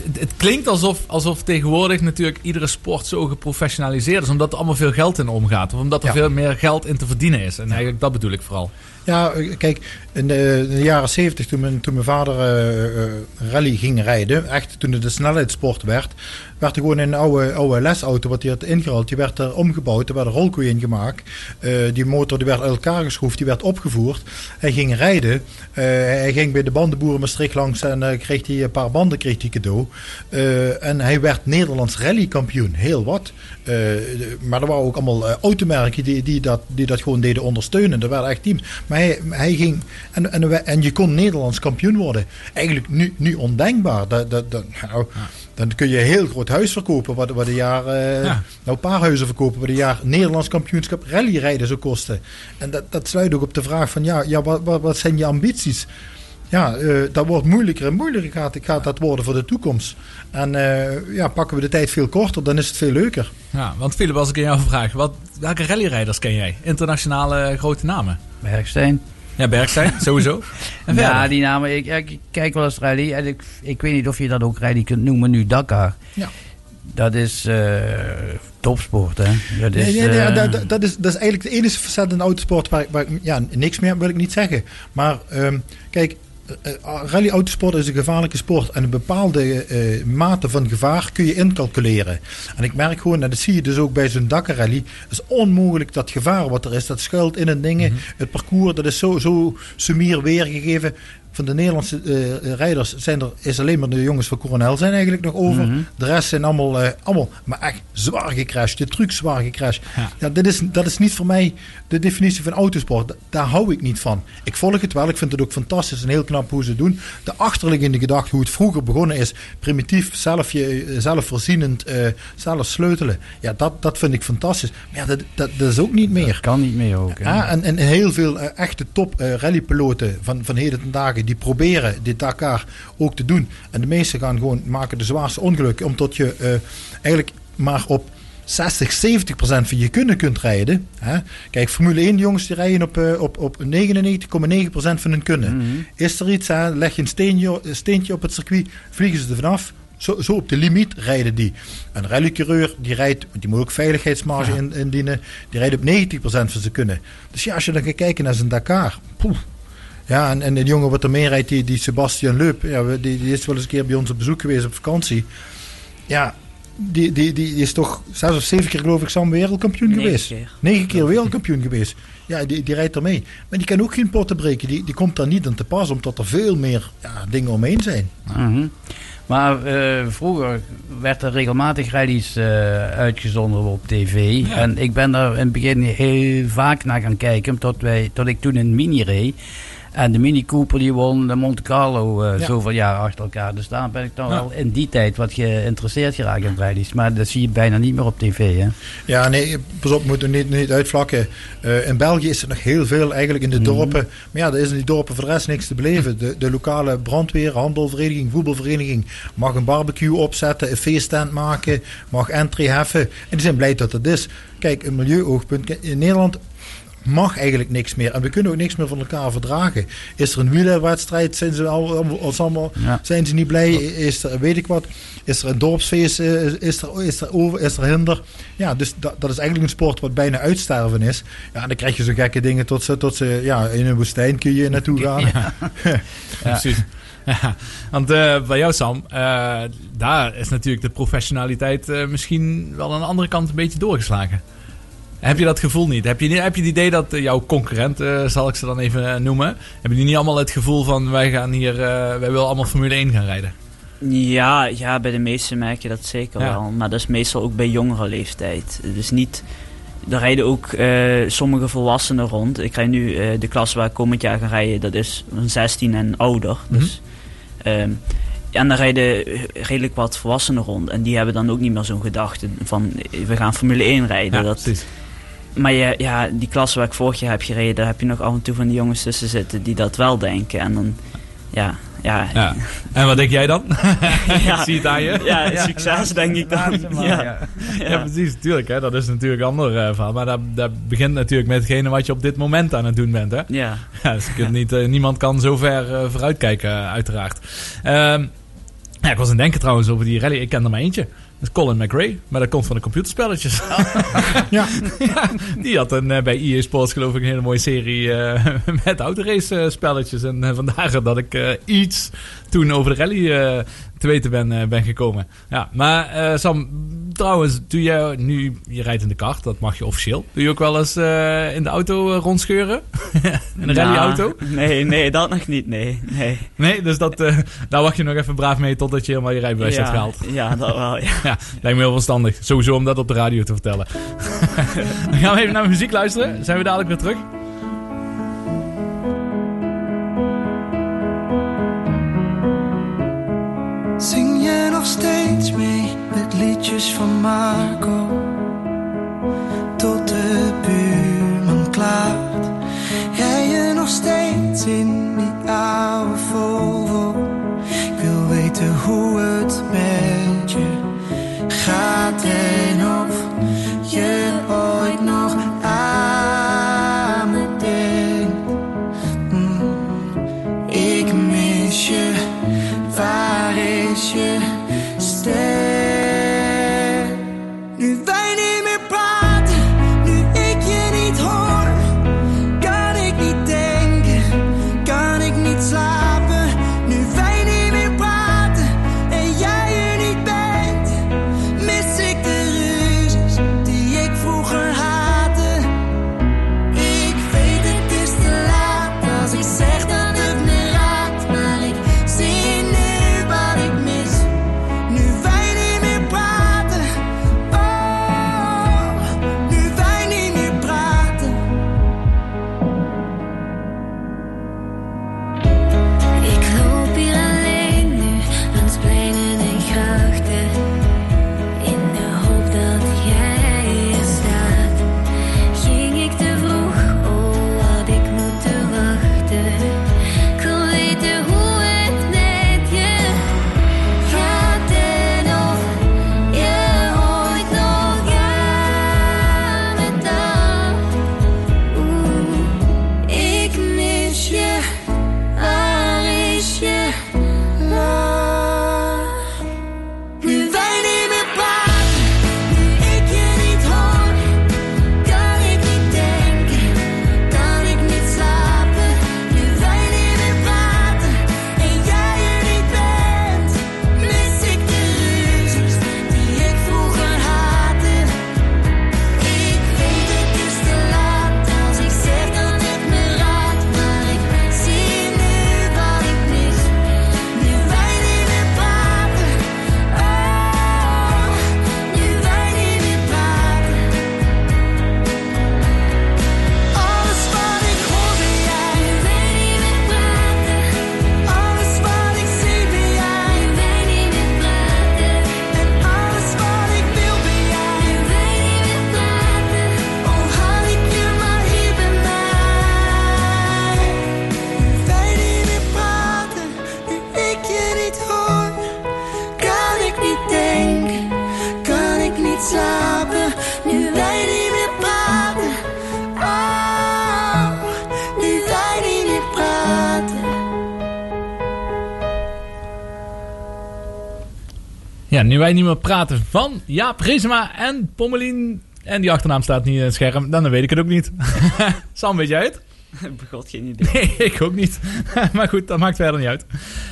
het, het klinkt alsof, alsof tegenwoordig natuurlijk iedere sport zo geprofessionaliseerd is. Omdat er allemaal veel geld in omgaat. Of omdat er Ja. veel meer geld in te verdienen is. En eigenlijk dat bedoel ik vooral. Ja, eh, kijk, in de, jaren 70 toen mijn, toen mijn vader eh, eh, rally ging rijden, echt toen het de snelheidssport werd, werd er gewoon een oude, oude lesauto wat hij had ingehaald, die werd er omgebouwd, er werd een rolkooi in gemaakt. Eh, die motor die werd uit elkaar geschroefd, die werd opgevoerd. Hij ging rijden, hij ging bij de bandenboeren Maastricht langs en kreeg hij een paar banden kreeg hij cadeau. En hij werd Nederlands rallykampioen, heel wat. Maar er waren ook allemaal automerken die, die, dat, die dat gewoon deden ondersteunen. Er waren echt teams. Maar hij, hij ging. En, en, wij- en je kon Nederlands kampioen worden. Eigenlijk nu, nu ondenkbaar. Dat, dat, dat, nou, Dan kun je een heel groot huis verkopen. Wat, wat een jaar. eh, Ja. Nou, een paar huizen verkopen. Wat een jaar Nederlands kampioenschap rallyrijden zou kosten. En dat, dat sluit ook op de vraag van. Ja, ja wat, wat, wat zijn je ambities? Ja, eh, dat wordt moeilijker en moeilijker gaat, gaat dat worden voor de toekomst. En eh, ja, pakken we de tijd veel korter, dan is het veel leuker. Ja, want Philip, als ik aan jou vraag. Wat, welke rallyrijders ken jij? Internationale grote namen? Bergstein. Ja, Bergstein, sowieso. En Ja, die namen. Ik, ik kijk wel eens rally. En ik, ik weet niet of je dat ook rally kunt noemen nu. Dakar. Ja. Dat is eh, topsport, hè? Dat is, Nee, nee, nee, eh, dat, dat- dat, is, dat is eigenlijk de enige facet in de autosport waar, ik- waar ja, niks meer wil ik niet zeggen. Maar ehm, kijk, eh, eh, rally-autosport is een gevaarlijke sport. En een bepaalde eh, mate van gevaar kun je incalculeren. En ik merk gewoon, en dat zie je dus ook bij zo'n Dakar-rally. Het is onmogelijk dat gevaar wat er is, dat schuilt in het dingen. Het parcours, dat is zo, zo sumier weergegeven. Van de Nederlandse eh, rijders zijn er, is alleen maar de jongens van Coronel zijn eigenlijk nog over. Mhm. De rest zijn allemaal, eh, allemaal maar echt zwaar gecrashed. De truc zwaar gecrashed. Ja. Ja, dat, is, dat is niet voor mij de definitie van autosport. Da- Daar hou ik niet van. Ik volg het wel. Ik vind het ook fantastisch en heel knap hoe ze het doen. De achterliggende gedachte, hoe het vroeger begonnen is. Primitief, zelf je, zelfvoorzienend, eh, zelf sleutelen. Ja, dat, dat vind ik fantastisch. Maar ja, dat, dat, dat is ook niet meer. kan niet meer ook. hè. Ja, en, en heel veel echte top rallypiloten van, van heden ten dagen, die proberen dit Dakar ook te doen. En de meesten gaan gewoon maken de zwaarste ongelukken, omdat je eh, eigenlijk maar op 60, 70 procent van je kunnen kunt rijden. Hè? Kijk, Formule 1 jongens die rijden op, eh, op, op 99,9 procent van hun kunnen. Mhm. Is er iets, hè? leg je een steentje, een steentje op het circuit, vliegen ze er vanaf. Zo, zo op de limiet rijden die. Een rallycoureur die rijdt, want die moet ook veiligheidsmarge in, indienen, die rijdt op 90% van zijn kunnen. Dus ja, als je dan gaat kijken naar zijn Dakar. poeh. Ja, en, en de jongen wat er mee rijdt, die, die Sebastian Leup, ja, die, die is wel eens een keer bij ons op bezoek geweest op vakantie. Ja, die, die, die is toch zes of zeven keer geloof ik samen wereldkampioen Negen geweest. keer. Negen keer wereldkampioen geweest. Ja, die, die rijdt er mee. Maar die kan ook geen potten breken. Die, die komt daar niet aan te pas, omdat er veel meer ja, dingen omheen zijn. Mhm. Maar eh, vroeger werd er regelmatig rallies eh, uitgezonden op tv. En ik ben daar in het begin heel vaak naar gaan kijken. Tot, wij, tot ik toen een mini reed. En de Mini Cooper die won de Monte Carlo Ja. zoveel jaar achter elkaar. Dus daar ben ik dan wel in die tijd wat geïnteresseerd geraakt in rallies. Maar dat zie je bijna niet meer op tv. Hè? Ja, nee, pas op, we moeten niet, niet uitvlakken. Eh, in België is er nog heel veel eigenlijk in de dorpen. Maar ja, er is in die dorpen voor de rest niks te beleven. De, de lokale brandweer, handelvereniging, voetbalvereniging mag een barbecue opzetten, een feesttent maken, mag entry heffen. En die zijn blij dat dat is. Kijk, een milieuoogpunt. In Nederland mag eigenlijk niks meer. En we kunnen ook niks meer van elkaar verdragen. Is er een wielerwedstrijd, zijn ze, al, al- allemaal, Ja. zijn ze niet blij? Is er, weet ik wat, is er een dorpsfeest, eh, is er, is er, over, is er hinder? Ja, dus dat, dat is eigenlijk een sport wat bijna uitsterven is. Ja, en dan krijg je zo gekke dingen tot ze, tot ze ja, in een woestijn kun je naartoe gaan. Precies. Ja, want eh, bij jou Sam, eh, daar is natuurlijk de professionaliteit misschien wel aan de andere kant een beetje doorgeslagen. Heb je dat gevoel niet? Heb je, heb je het idee dat eh, jouw concurrenten, zal ik ze dan even eh, noemen, hebben die niet allemaal het gevoel van wij gaan hier, eh, wij willen allemaal Formule 1 gaan rijden? Ja, ja, bij de meesten merk je dat zeker Ja. wel. Maar dat is meestal ook bij jongere leeftijd. Dus niet... Er rijden ook eh, sommige volwassenen rond. Ik rij nu eh, de klas waar ik komend jaar ga rijden. Dat is van 16 en ouder. Mhm. Dus, ehm, en daar rijden redelijk wat volwassenen rond. En die hebben dan ook niet meer zo'n gedachte van... eh, We gaan Formule 1 rijden. Ja, dat, precies. Maar ja, ja, die klas waar ik vorig jaar heb gereden... Daar heb je nog af en toe van die jongens tussen zitten die dat wel denken. En dan... Ja, ja, Ja. En wat denk jij dan? Ja. Ik zie het aan je. ja, succes denk ik dan. Maar, Ja. ja. Ja, precies, natuurlijk. Hè. Dat is natuurlijk een ander eh, verhaal. Maar dat, dat begint natuurlijk met hetgene wat je op dit moment aan het doen bent. Hè? Ja. Ja, dus je kunt niet, eh, niemand kan zo ver eh, vooruitkijken, uiteraard. Ehm, ja, ik was aan het denken trouwens over die rally. Ik ken er maar eentje. Dat is Colin McRae. Maar dat komt van de computerspelletjes. Ja. Ja, die had een, eh, bij EA Sports geloof ik een hele mooie serie eh, met autorace eh, spelletjes. En vandaar dat ik iets toen over de rally te weten ben, eh, ben gekomen. Ja, maar eh, Sam, trouwens, doe je nu, je rijdt in de kart, dat mag je officieel. Doe je ook wel eens eh, in de auto rondscheuren? in een Nou, rallyauto? Nee, nee, dat nog niet. Nee, nee. Nee, dus dat, daar wacht je nog even braaf mee totdat je helemaal je rijbewijs hebt ja, gehaald. ja, dat wel. Ja. Ja, lijkt me heel verstandig. Sowieso om dat op de radio te vertellen. Dan gaan we even naar muziek luisteren. Zijn we dadelijk weer terug. Van Marco? Tot de buurman klaart. Rij je nog steeds in wij niet meer praten van Jaap Reesema en Pommelien. En die achternaam staat niet in het scherm. Dan weet ik het ook niet. Sam, weet jij het? Begot geen idee. Nee, ik ook niet. maar goed, dat maakt verder niet uit.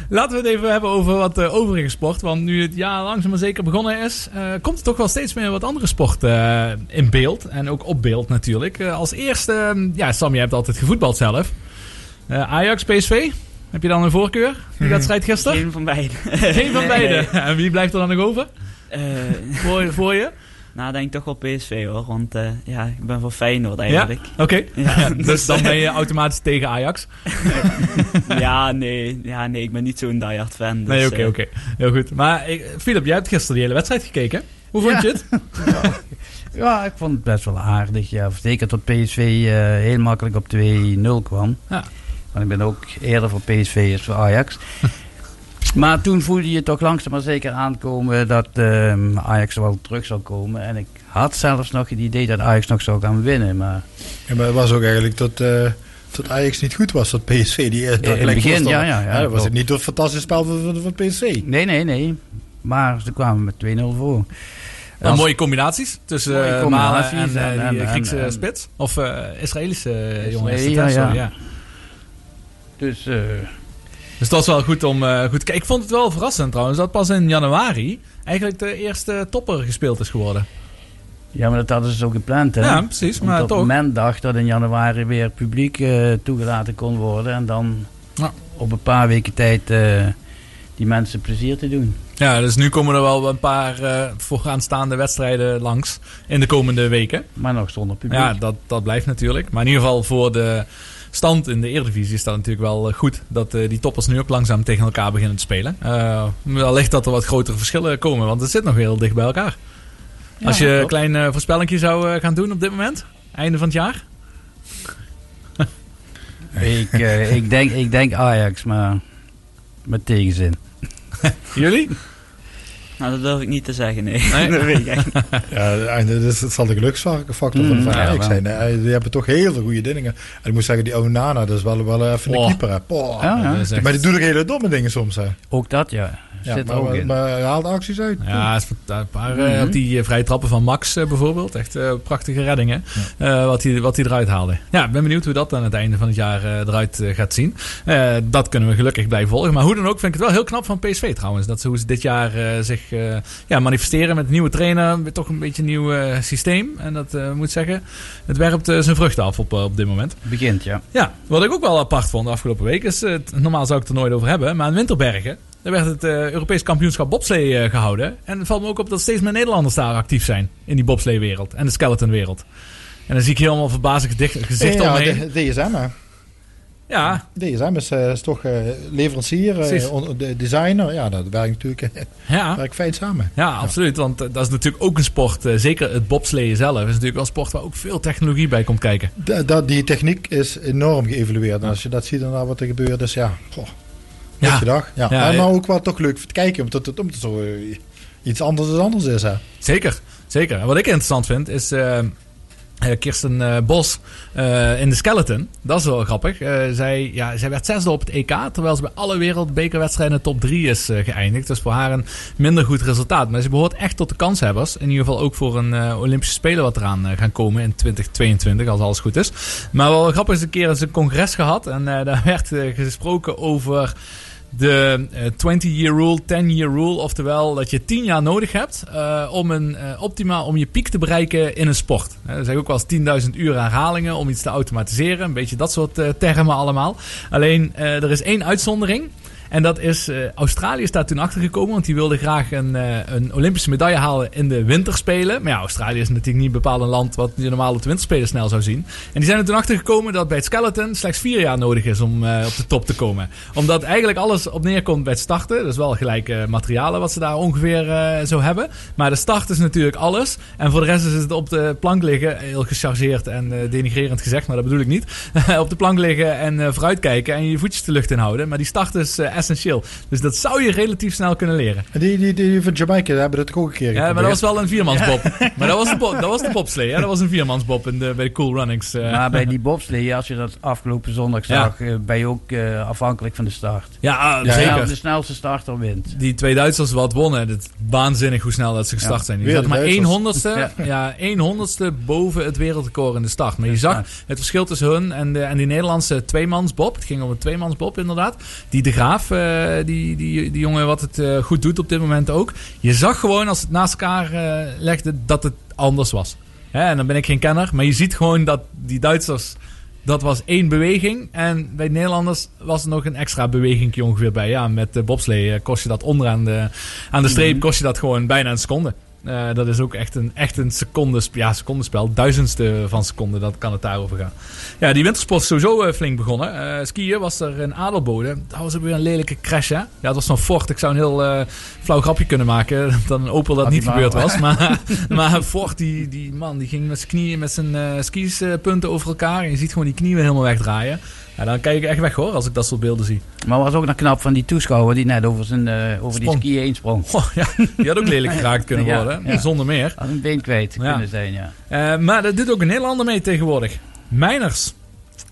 Laten we het even hebben over wat eh, overige sport. Want nu het jaar langzaam maar zeker begonnen is, eh, komt er toch wel steeds meer wat andere sport eh, in beeld. En ook op beeld natuurlijk. Als eerste, ja, Sam, jij hebt altijd gevoetbald zelf. Ajax, PSV. Heb je dan een voorkeur? Die wedstrijd gisteren? Geen van beiden. Geen van beide. En wie blijft er dan nog over? Eh, Voor, voor je? nou, denk ik toch wel PSV hoor. Want eh, ja, ik ben voor Feyenoord Ja? eigenlijk. Oké. Ja, dus dan ben je automatisch tegen Ajax. ja, nee, ja, nee, ik ben niet zo'n diehard fan. Dus, Nee, oké, eh, oké. Heel goed. Maar ik- Philip, jij hebt gisteren die hele wedstrijd gekeken. Hoe vond Ja. je het? Ja, ik vond het best wel aardig. Ja. Zeker tot PSV eh, heel makkelijk op 2-0 kwam. Ja. Want ik ben ook eerder voor PSV als voor Ajax. maar toen voelde je toch langzaam maar zeker aankomen dat ehm, Ajax wel terug zou komen. En ik had zelfs nog het idee dat Ajax nog zou gaan winnen. Maar Ja, maar het was ook eigenlijk tot, eh tot Ajax niet goed was, dat PSV. Die, dat in het begin, ja, ja, ja, dat was het niet door het fantastische spel van, van, van PSV. nee, nee, nee. Maar ze kwamen met 2-0 voor. Als- mooie combinaties tussen Mooie eh, combinaties Malen en, eh, en- Griekse en- spits. Of eh, Israëlische jongen. is Israël, het, hè? ja, Sorry, ja. Dus eh, Dus dat was wel goed om eh, goed te kijken. Ik vond het wel verrassend trouwens dat pas in januari eigenlijk de eerste topper gespeeld is geworden. ja, maar dat hadden ze zo gepland. Hè? Ja, precies, maar Omdat toch. men dacht dat in januari weer publiek eh, toegelaten kon worden. En dan Ja. op een paar weken tijd eh, die mensen plezier te doen. Ja, dus nu komen er wel een paar eh vooraanstaande wedstrijden langs in de komende weken. Maar nog zonder publiek. Ja, dat, dat blijft natuurlijk. Maar in ieder geval voor de stand in de Eredivisie is dat natuurlijk wel eh, goed. Dat eh, die toppers nu ook langzaam tegen elkaar beginnen te spelen. Eh wellicht dat er wat grotere verschillen komen, want het zit nog heel dicht bij elkaar. Ja, Als je een klein voorspellingje zou gaan doen op dit moment, einde van het jaar. Ik, ik, denk, ik denk Ajax, maar met tegenzin. Jullie? Nou, dat durf ik niet te zeggen, nee. Nee? dat weet ik echt niet. Ja, dus zal de geluksfactor van, Mm, van ja, Ajax zijn. hè. Die hebben toch heel veel goede dingen. En ik moet zeggen, die Onana, dat is wel, wel even een Oh. keeper. Hè. Ja, echt- Maar die doet ook hele domme dingen soms. Hè. Ook dat, ja. Ja, Zit er maar, ook in. maar hij haalt acties uit. Ja, het is een paar op die eh, vrije trappen van Max eh, bijvoorbeeld. Echt eh, prachtige reddingen. eh, wat, hij, wat hij eruit haalde. Ja, ik ben benieuwd hoe dat aan het einde van het jaar eh, eruit gaat zien. Eh, dat kunnen we gelukkig blijven volgen. Maar hoe dan ook vind ik het wel heel knap van PSV trouwens. Dat ze hoe ze dit jaar eh, zich eh, ja, manifesteren met een nieuwe trainer. Met toch een beetje een nieuw eh, systeem. En dat eh, moet zeggen, het werpt zijn vruchten af op, op dit moment. Begint, ja. Ja, wat ik ook wel apart vond de afgelopen week is, normaal zou ik het er nooit over hebben, maar in Winterbergen, daar werd het eh, Europees kampioenschap bobslee eh, gehouden. En het valt me ook op dat steeds meer Nederlanders daar actief zijn in die bobsleewereld en de skeletonwereld. En dan zie ik verbazing gezicht- gezichten ja, omheen. de- DSM hè. Ja, DSM is, eh, is toch leverancier, designer. Ja, dat werkt natuurlijk ja. werkt fijn samen. Ja, absoluut. Want dat is natuurlijk ook een sport. zeker het bobsleeën zelf is natuurlijk wel een sport waar ook veel technologie bij komt kijken. Da- dat, die techniek is enorm geëvalueerd. En als je dat ziet dan wat er gebeurt, dus ja, goh, Ja. ja. dag. Ja. Ja, maar, ook wel toch leuk voor te kijken, omdat het, omdat het zo iets anders dan anders is. Hè. Zeker, zeker. En wat ik interessant vind is eh, Kirsten eh, Bos in de skeleton. Dat is wel grappig. Zij, ja, zij werd zesde op het EK, terwijl ze bij alle wereldbekerwedstrijden top 3 is geëindigd. Dus voor haar een minder goed resultaat. Maar ze behoort echt tot de kanshebbers. In ieder geval ook voor een Olympische Spelen wat eraan gaan komen in 2022, als alles goed is. Maar wel grappig is een keer eens een congres gehad. En daar werd gesproken over de eh, 20-year rule, 10-year rule. Oftewel dat je 10 jaar nodig hebt eh, om, een, eh, optimaal, om je piek te bereiken in een sport. Eh, Er zijn ook wel eens 10.000 uur herhalingen om iets te automatiseren. Een beetje dat soort eh, termen allemaal. Alleen eh, er is één uitzondering. En dat is, eh, Australië is daar toen achter gekomen, want die wilde graag een, eh, een Olympische medaille halen in de winterspelen. Maar ja, Australië is natuurlijk niet bepaald een land wat je normaal op de winterspelen snel zou zien. En die zijn er toen achter gekomen dat bij het skeleton slechts vier jaar nodig is om eh, op de top te komen. Omdat eigenlijk alles op neerkomt bij het starten. Dus wel gelijke materialen wat ze daar ongeveer zo hebben. Maar de start is natuurlijk alles. En voor de rest is het op de plank liggen, heel gechargeerd en denigrerend gezegd, maar dat bedoel ik niet. op de plank liggen en vooruitkijken en je voetjes de lucht inhouden. Maar die start is essentieel. Dus dat zou je relatief snel kunnen leren. En Die, die, die van Jamaica hebben dat ook een keer Ja, maar dat was wel een viermansbob. maar dat was de, bo- dat was de bobslee, hè? Dat was een viermansbob in de, bij de Cool Runnings. eh. Maar bij die bobslee, als je dat afgelopen zondag Ja. zag, eh, ben je ook eh, afhankelijk van de start. ja, ah, Ja, zeker. Ja, de snelste starter wint. Die twee Duitsers wat wonnen, het is waanzinnig hoe snel dat ze gestart Ja, zijn. Die de maar één honderdste, ja. Ja. één honderdste boven het wereldrecord in de start. Maar je Ja. zag het verschil tussen hun en, de, en die Nederlandse tweemansbob. Het ging om een tweemansbob inderdaad. Die de Graaf, eh, die, die, die jongen wat het eh, goed doet op dit moment ook. Je zag gewoon als het naast elkaar eh, legde dat het anders was. Hè, en dan ben ik geen kenner, maar je ziet gewoon dat die Duitsers... Dat was één beweging. En bij de Nederlanders was er nog een extra beweging ongeveer bij. Ja, met de bobslee kost je dat onderaan de, aan de streep kost je dat gewoon bijna een seconde. Eh, dat is ook echt een, echt een seconde, ja, secondespel. Duizendste van seconde, dat kan het daarover gaan. Ja, die wintersport is sowieso eh, flink begonnen. Eh, skiën was er in Adelbode. Dat was ook weer een lelijke crash, hè? Ja, dat was zo'n Ford. Ik zou een heel flauw grapje kunnen maken. Dat een Opel dat Had niet gebeurd was. Maar, maar Ford, die, die man, die ging met zijn knieën, met zijn eh skispunten over elkaar. En je ziet gewoon die knieën helemaal wegdraaien. Ja, dan kijk ik echt weg hoor, als ik dat soort beelden zie. Maar was ook nog knap van die toeschouwer die net over, zijn, eh, over die ski heen sprong. Goh, ja, die had ook lelijk geraakt kunnen worden. ja. Zonder meer. Had een been kwijt kunnen zijn, ja. Eh, maar dat doet ook een Nederlander mee tegenwoordig. Mijners.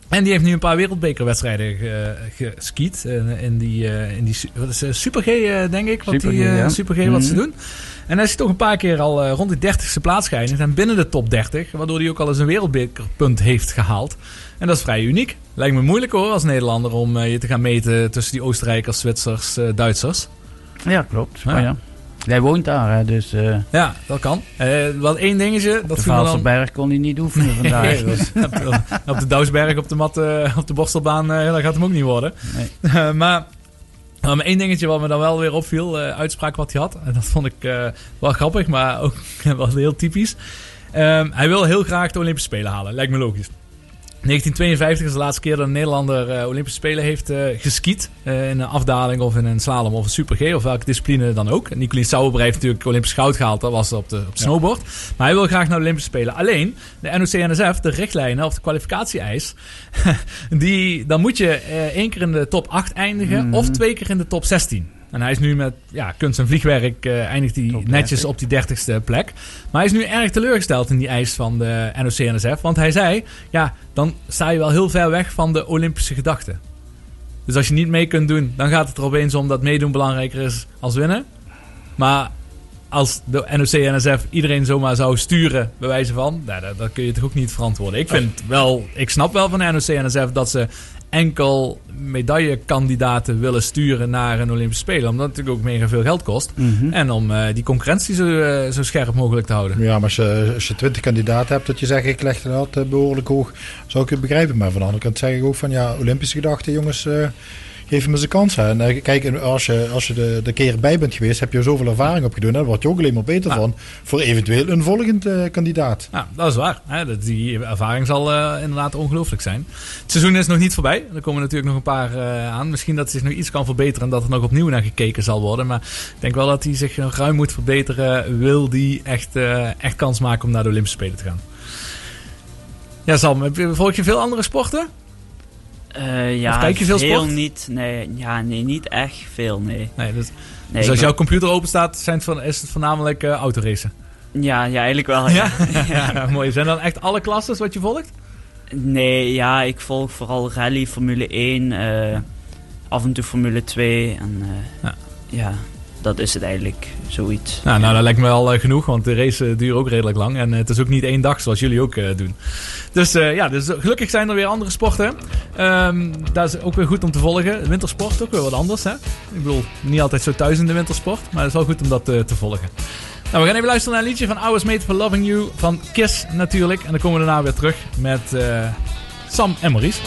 En die heeft nu een paar wereldbekerwedstrijden ge- geskiet. eh, in die, eh, in die wat is, eh, Super G, eh, denk ik. Wat Super die, G, eh, ja. Super G wat ze Mhm. doen. En hij is toch een paar keer al eh, rond de 30ste plaats geëindigd. En binnen de top 30. Waardoor hij ook al eens een wereldbekerpunt heeft gehaald. En dat is vrij uniek. Lijkt me moeilijk hoor als Nederlander om eh, je te gaan meten tussen die Oostenrijkers, Zwitsers, eh, Duitsers. Ja, klopt. Ja. Maar ja. Jij woont daar, hè, dus eh Ja, dat kan. Eh, wat één dingetje. op Dat de dan... Vaalserberg kon hij niet oefenen vandaag. Nee, dus. op, de Douwsberg, op de mat, eh, op de borstelbaan, dat gaat hem ook niet worden. Nee. Maar, maar maar één dingetje wat me dan wel weer opviel, uitspraak wat hij had. En dat vond ik wel grappig, maar ook wel heel typisch. Ehm, hij wil heel graag de Olympische Spelen halen, lijkt me logisch. 1952 is de laatste keer dat een Nederlander eh, Olympische Spelen heeft eh geskiet. eh, in een afdaling of in een slalom of een super G of welke discipline dan ook. Nicolas Sauerbrei heeft natuurlijk Olympisch goud gehaald. Dat was op de op snowboard. Maar hij wil graag naar de Olympische Spelen. Alleen, de NOC-NSF, de richtlijnen of de kwalificatie-eis... die, dan moet je één keer in de top 8 eindigen of twee keer in de top 16. En hij is nu met ja, kunst en vliegwerk eh, eindigt hij netjes 30. op die 30ste plek. Maar hij is nu erg teleurgesteld in die eis van de NOC-NSF. Want hij zei, ja, dan sta je wel heel ver weg van de Olympische gedachte. Dus als je niet mee kunt doen, dan gaat het er opeens om dat meedoen belangrijker is als winnen. Maar als de NOC-NSF iedereen zomaar zou sturen, bij wijze van, nou, dat, dat kun je toch ook niet verantwoorden. Ik vind wel, ik snap wel van de NOC-NSF dat ze enkel medaillekandidaten willen sturen naar een Olympische Spelen. Omdat het natuurlijk ook mega veel geld kost. Mhm. En om eh, die concurrentie zo, eh, zo scherp mogelijk te houden. Ja, maar als je, als je 20 kandidaten hebt, dat je zegt ik leg de lat eh, behoorlijk hoog, zou ik het begrijpen. Maar van de andere kant zeg ik ook van ja, Olympische gedachten, jongens, geef hem eens een kans. Hè. En eh, kijk, als je, als je de, de keer bij bent geweest, heb je zoveel ervaring op gedaan. Daar word je ook alleen maar beter van voor eventueel een volgend eh, kandidaat. Ja, dat is waar. Hè? Dat- Die ervaring zal eh, inderdaad ongelooflijk zijn. Het seizoen is nog niet voorbij. Er komen natuurlijk nog een paar aan. Misschien dat hij zich nog iets kan verbeteren en dat er nog opnieuw naar gekeken zal worden. Maar ik denk wel dat hij zich nog ruim moet verbeteren. Wil die echt, echt kans maken om naar de Olympische Spelen te gaan. Ja, Sam, volg je veel andere sporten? Eh, ja, Of kijk je veel sport? niet. Nee, ja, nee, niet echt veel, nee. Nee, dus, nee dus als jouw computer open staat, zijn het van, is het voornamelijk eh autoracen. ja, ja, eigenlijk wel. Ja. Ja? mooi. Zijn dan echt alle klasses wat je volgt? Nee, ja, ik volg vooral rally, Formule 1, eh, af en toe Formule 2. En Ja. ja. Dat is het eigenlijk, zoiets. Nou, nou, dat lijkt me wel eh, genoeg, want de race eh, duurt ook redelijk lang. En eh, het is ook niet één dag zoals jullie ook doen. Dus ja, dus gelukkig zijn er weer andere sporten. Ehm dat is ook weer goed om te volgen. Wintersport ook weer wat anders. Hè? Ik bedoel, niet altijd zo thuis in de wintersport, maar het is wel goed om dat te volgen. Nou, we gaan even luisteren naar een liedje van Was Made for Loving You van Kiss natuurlijk. En dan komen we daarna weer terug met Sam en Maurice.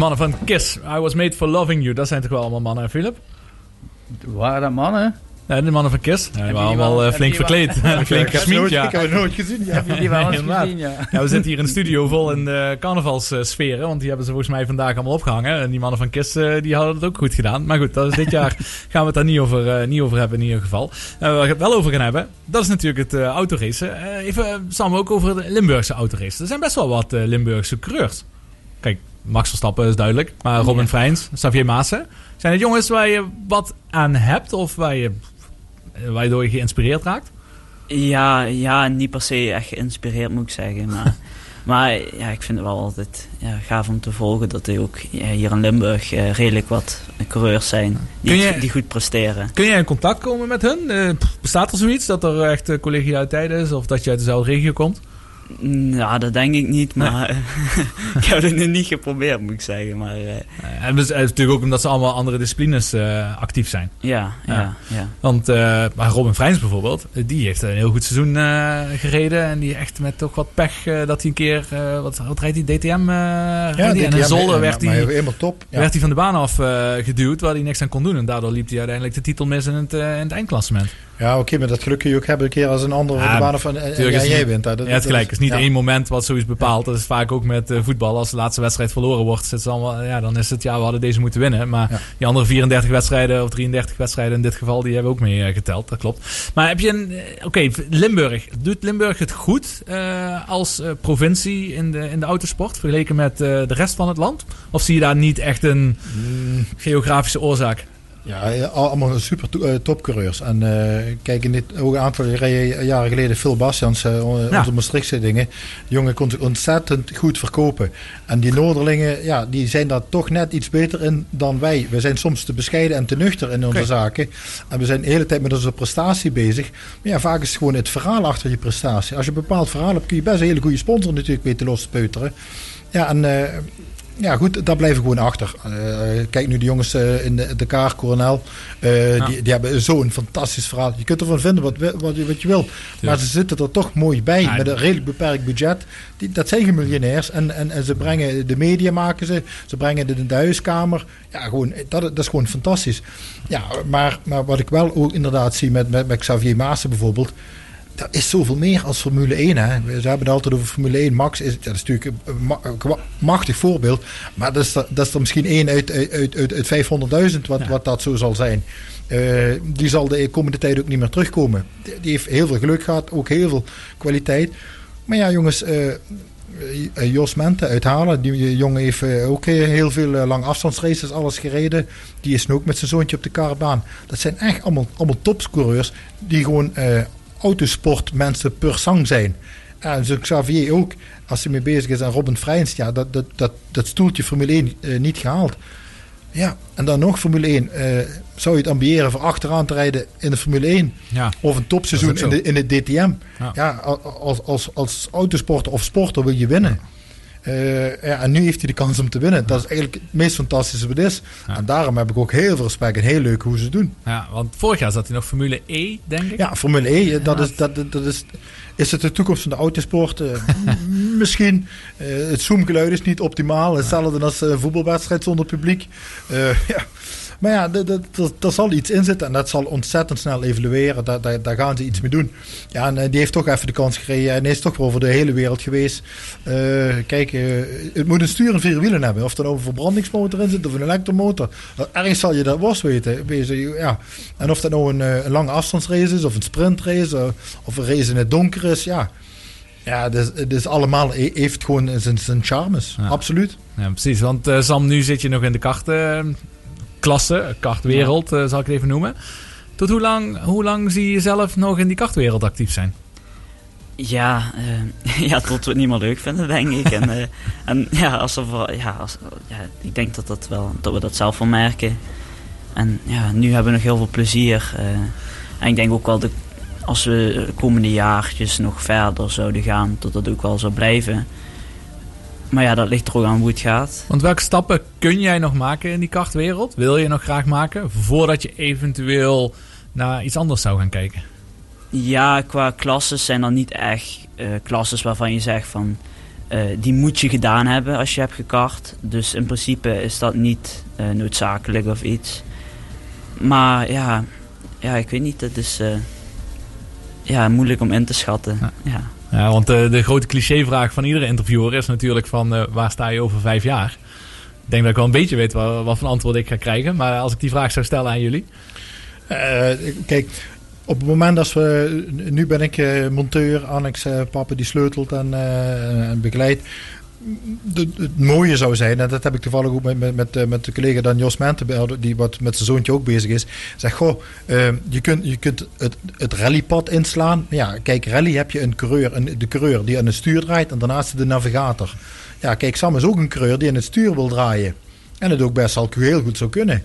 Mannen van Kiss, I Was Made For Loving You. Dat zijn toch wel allemaal mannen, hè, Philip? Waren dat mannen? Nee, de mannen van Kiss. Ja, die waren allemaal eh, flink verkleed. Flink gesminkt, ja. ik heb het nooit gezien. Ja. Die eens Inderdaad. gezien, ja? Ja, we zitten hier in de studio vol in de carnavalssferen. Want die hebben ze volgens mij vandaag allemaal opgehangen. En die mannen van Kiss eh, die hadden het ook goed gedaan. Maar goed, dat is dit jaar gaan we het daar niet over, eh, niet over hebben in ieder geval. Eh, waar we het wel over gaan hebben, dat is natuurlijk het eh, autoracen. Even, eh, Sam, ook over de Limburgse autoracen. Er zijn best wel wat Limburgse coureurs. Max Verstappen is duidelijk. Maar Robin Ja. Xavier Maassen. Zijn het jongens waar je wat aan hebt? Of waar je, eh, waardoor je geïnspireerd raakt? Ja, ja, niet per se echt geïnspireerd moet ik zeggen. Maar, maar ja, ik vind het wel altijd ja, gaaf om te volgen dat er ook ja, hier in Limburg eh, redelijk wat coureurs zijn die, je- die goed presteren. Kun jij in contact komen met hun? Eh, bestaat er zoiets dat er echt uh, collegialiteit is of dat je uit dezelfde regio komt? Nou, dat denk ik niet, maar ik heb het nu niet geprobeerd moet ik zeggen. Maar eh, Eh, en dus, is natuurlijk ook omdat ze allemaal andere disciplines eh, actief zijn. ja, ja, Ja. ja. Want eh, maar Robin Freins bijvoorbeeld, eh, die heeft een heel goed seizoen eh, gereden. En die echt met toch wat pech eh, dat hij een keer, eh, wat, wat rijdt hij, DTM? eh Ja, hij? en in DTM, Zolder maar- werd hij... helemaal top. Ja. Werd hij van de baan af eh, geduwd, waar hij niks aan kon doen. En daardoor liep hij uiteindelijk de titel mis in het, eh, in het eindklassement. Ja, oké, maar dat geluk kun je ook hebben een keer als een ander Ja, van de baan of en, en, ja, is jij het- wint. Dat, ja, het gelijk. Is niet ja. één moment wat zoiets bepaalt. Dat is vaak ook met eh, voetbal. Als de laatste wedstrijd verloren wordt, zit ze allemaal, ja, dan is het ja, we hadden deze moeten winnen. Maar die andere 34 wedstrijden of 33 wedstrijden in dit geval, die hebben ook mee eh, geteld. Dat klopt. Maar heb je een. eh, Oké, Limburg. Doet Limburg het goed als provincie in de, in de autosport vergeleken met de rest van het land? Of zie je daar niet echt een Mm, geografische oorzaak? Ja, ja, al- allemaal super eh, topcoureurs. En eh, kijk, in dit ook een aantal jaren geleden Phil Bastians, Ja. onze Maastrichtse dingen. De jongen kon zich ontzettend goed verkopen. En die Noorderlingen, ja, die zijn daar toch net iets beter in dan wij. We zijn soms te bescheiden en te nuchter in onze zaken. En we zijn de hele tijd met onze prestatie bezig. Maar ja, vaak is het gewoon het verhaal achter je prestatie. Als je een bepaald verhaal hebt, kun je best een hele goede sponsor natuurlijk weten los te peuteren. Ja, en... ja, goed, daar blijven gewoon achter. Eh, kijk nu de jongens eh, in de, de Kaar, Coronel. eh, Ja. die, die hebben zo'n fantastisch verhaal. Je kunt ervan vinden wat, wat, je- wat je wil. Maar ze zitten er toch mooi bij. Ja, met een redelijk beperkt budget. Die, dat zijn geen miljonairs. En, en, en ze brengen de media maken ze. Ze brengen de, de huiskamer. Ja, gewoon, dat, dat is gewoon fantastisch. Ja, maar, maar wat ik wel ook inderdaad zie met, met, met Xavier Maassen bijvoorbeeld. Is zoveel meer als Formule 1. Hè. Ze hebben het altijd over Formule 1. Max is, dat is natuurlijk een machtig voorbeeld. Maar dat is er, dat is er misschien één uit, uit, uit, uit 500.000 wat, Ja. wat dat zo zal zijn. Eh, die zal de komende tijd ook niet meer terugkomen. Die, heeft heel veel geluk gehad, ook heel veel kwaliteit. Maar ja, jongens, eh, eh, Jos Mente uithalen. Die jongen heeft ook heel veel lange afstandsraces alles gereden. Die is nu ook met zijn zoontje op de karabaan. Dat zijn echt allemaal, allemaal topscoreurs die gewoon autosportmensen per sang zijn. En zo Xavier ook, als hij mee bezig is. En Robin Freins, ja, dat, dat, dat, dat stoeltje Formule 1 eh, niet gehaald. Ja, en dan nog Formule 1. eh, zou je het ambiëren voor achteraan te rijden in de Formule 1? Ja. Of een topseizoen in de, in de DTM? Ja. Ja, als, als, als autosporter of sporter wil je winnen. Eh, ja, en nu heeft hij de kans om te winnen. Dat is eigenlijk het meest fantastische wat is. Ja. En daarom heb ik ook heel veel respect en heel leuk hoe ze het doen. Ja, want vorig jaar zat hij nog Formule E, denk ik. Ja, Formule E, dat is, dat, dat- is, is het de toekomst van de autosport? Eh, misschien. Eh, het zoomgeluid is niet optimaal. Hetzelfde als een voetbalwedstrijd zonder publiek. Ja. Maar ja, dat- dat- dat- daar zal iets in zitten en dat zal ontzettend snel evolueren. Daar, daar, daar gaan ze iets mee doen. Ja, en eh, die heeft toch even de kans gekregen en hij is toch wel over de hele wereld geweest. Eh, kijk, eh, het moet een stuur en vier wielen hebben. Of er nou een verbrandingsmotor in zit of een elektromotor. Ergens zal je dat worst weten. wezen, Ja. En of dat nou een, een lange afstandsrace is of een sprintrace of een race in het donker is. Ja, ja dus, dus allemaal he- heeft gewoon zijn, zijn charmes. Ja. Absoluut. Ja, precies. Want Sam, nu zit je nog in de kartklasse, kartwereld, eh, zal ik het even noemen. Tot hoe lang, hoe lang zie je jezelf nog in die kartwereld actief zijn? Ja, eh, ja, tot we het niet meer leuk vinden, denk ik. En, eh, en ja, als er, ja, als, ja, ik denk dat, dat, wel, dat we dat zelf wel merken. En ja, nu hebben we nog heel veel plezier. en ik denk ook wel dat als we de komende jaartjes nog verder zouden gaan, dat dat ook wel zou blijven. Maar ja, dat ligt er ook aan hoe het gaat. Want welke stappen kun jij nog maken in die kartwereld? Wil je nog graag maken? Voordat je eventueel naar iets anders zou gaan kijken. Ja, qua klasses zijn er niet echt eh klasses waarvan je zegt van... eh, die moet je gedaan hebben als je hebt gekart. Dus in principe is dat niet eh, noodzakelijk of iets. Maar ja, ja, ik weet niet. Het is ja, moeilijk om in te schatten. Ja. Ja, want eh, de grote clichévraag van iedere interviewer is natuurlijk van eh, waar sta je over vijf jaar? Ik denk dat ik wel een beetje weet wat, wat voor antwoord ik ga krijgen. Maar als ik die vraag zou stellen aan jullie. Eh, kijk, op het moment dat we... Nu ben ik monteur, Annex, papa die sleutelt en, en begeleidt. Het mooie zou zijn, en dat heb ik toevallig ook met, met, met, eh, de collega dan Jos Menten, die wat met zijn zoontje ook bezig is. Zeg, goh, eh, je kunt, je kunt het, het rallypad inslaan. Ja, kijk, rally heb je een coureur, een, de coureur die aan het stuur draait en daarnaast de navigator. Ja, kijk, Sam is ook een coureur die aan het stuur wil draaien. En het ook best al heel goed zou kunnen.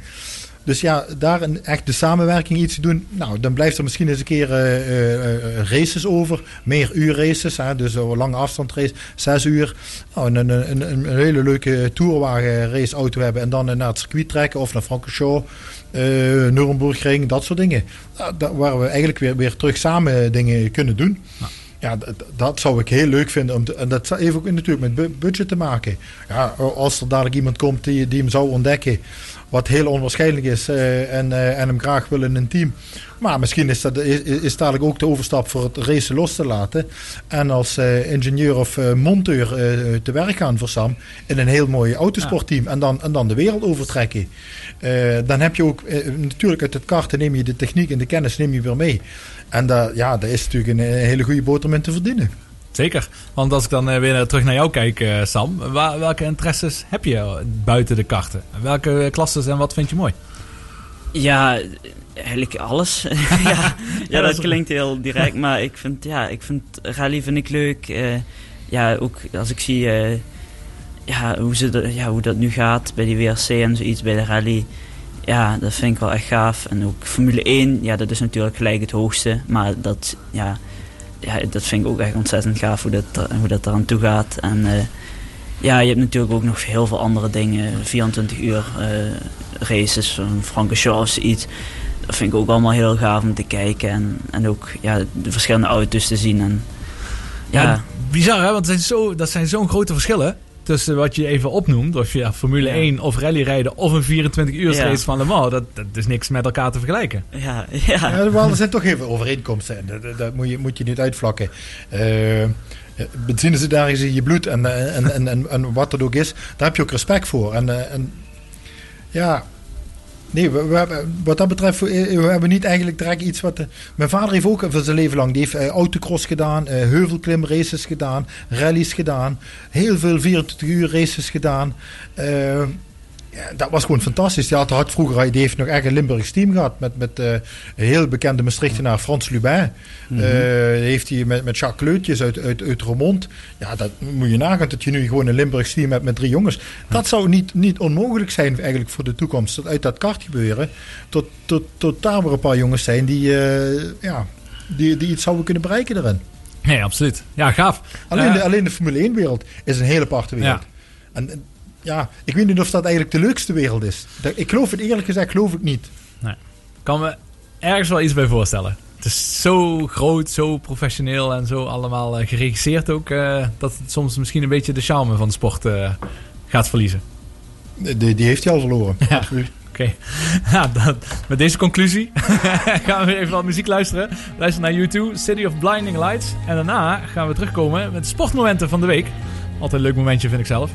Dus ja, daar een, echt de samenwerking iets te doen. Nou, dan blijft er misschien eens een keer eh, eh, eh, races over. Meer uur races. Hè, dus een lange afstandsrace. Zes uur. Nou, een, een, een, een hele leuke tourwagen raceauto hebben. En dan naar het circuit trekken. Of naar Francorchamps. Nürburgring. Dat soort dingen. Nou, da- waar we eigenlijk weer, weer terug samen dingen kunnen doen. Ja, dat, dat zou ik heel leuk vinden. Om te- en dat heeft ook natuurlijk met bu- budget te maken. Ja, als er dadelijk iemand komt die, die hem zou ontdekken, wat heel onwaarschijnlijk is, eh, en, eh, en hem graag wil in een team. Maar misschien is dat is, is dadelijk ook de overstap voor het racen los te laten. En als eh, ingenieur of monteur te werk gaan voor Sam in een heel mooi autosportteam. En, dan, en dan de wereld overtrekken. Dan heb je ook natuurlijk uit het karten neem je de techniek en de kennis neem je weer mee. En daar, ja, daar is natuurlijk een, eh, hele goede boterham in te verdienen. Zeker. Want als ik dan eh, weer terug naar jou kijk, eh, Sam. welke interesses heb je buiten de karten? Welke klasses en wat vind je mooi? Ja, eigenlijk alles. ja, ja, dat klinkt heel direct, maar ik vind, ja, ik vind rally vind ik leuk. Eh, ja, ook als ik zie eh, ja, hoe, ze dat- ja, hoe dat nu gaat bij die WRC en zoiets bij de rally. Ja, dat vind ik wel echt gaaf. En ook Formule 1, ja, dat is natuurlijk gelijk het hoogste. Maar dat, ja, ja, dat vind ik ook echt ontzettend gaaf hoe dat, hoe dat eraan toe gaat. En eh, ja, je hebt natuurlijk ook nog heel veel andere dingen. 24 uur eh, races van Francorchamps of iets. Dat vind ik ook allemaal heel gaaf om te kijken. En, en ook ja, de verschillende auto's te zien. En, ja, bizar hè, want dat zijn zo'n grote verschillen. Tussen wat je even opnoemt, of je ja, Formule 1 of rallyrijden of een 24 uur Ja. race van Le Mans. Dat, dat is niks met elkaar te vergelijken. ja, ja. Ja, er zijn toch even overeenkomsten. en Dat, dat, dat moet, je, moet je niet uitvlakken. Eh benzine zit ergens in je bloed en, eh, en, en, en, en wat het ook is, daar heb je ook respect voor. En, eh, en ja, nee, wat dat betreft, we, we hebben niet eigenlijk direct iets wat... eh, mijn vader heeft ook voor zijn leven lang, die heeft eh, autocross gedaan, eh heuvelklimraces gedaan, rallies gedaan, heel veel 24 uur races gedaan. Eh, ja, dat was gewoon fantastisch. Die had, had vroeger, die heeft nog echt een Limburgs team gehad met, met eh, een heel bekende Maastrichtenaar Frans Lubin. Mhm. Eh, heeft hij met, met Jacques Kleutjes uit, uit, uit Remond. Ja, dat moet je nagaan dat je nu gewoon een Limburgs team hebt met drie jongens. Dat zou niet, niet onmogelijk zijn eigenlijk voor de toekomst. Dat uit dat kart gebeuren tot, tot, tot daar weer een paar jongens zijn die, eh, ja, die, die iets zouden kunnen bereiken daarin. Nee, absoluut. Ja, gaaf. Alleen, de, alleen de Formule 1 wereld is een hele aparte wereld. Ja. En, ja, ik weet niet of dat eigenlijk de leukste wereld is. Ik geloof het eerlijk gezegd, geloof ik niet. kan me ergens wel iets bij voorstellen. Het is zo groot, zo professioneel en zo allemaal eh, geregisseerd ook... eh, dat het soms misschien een beetje de charme van de sport eh, gaat verliezen. Die, die heeft hij al verloren. Ja. Oké, ja, dan- met deze conclusie gaan we weer even wat muziek luisteren. Luister naar YouTube, City of Blinding Lights. En daarna gaan we terugkomen met de sportmomenten van de week. Altijd een leuk momentje, vind ik zelf.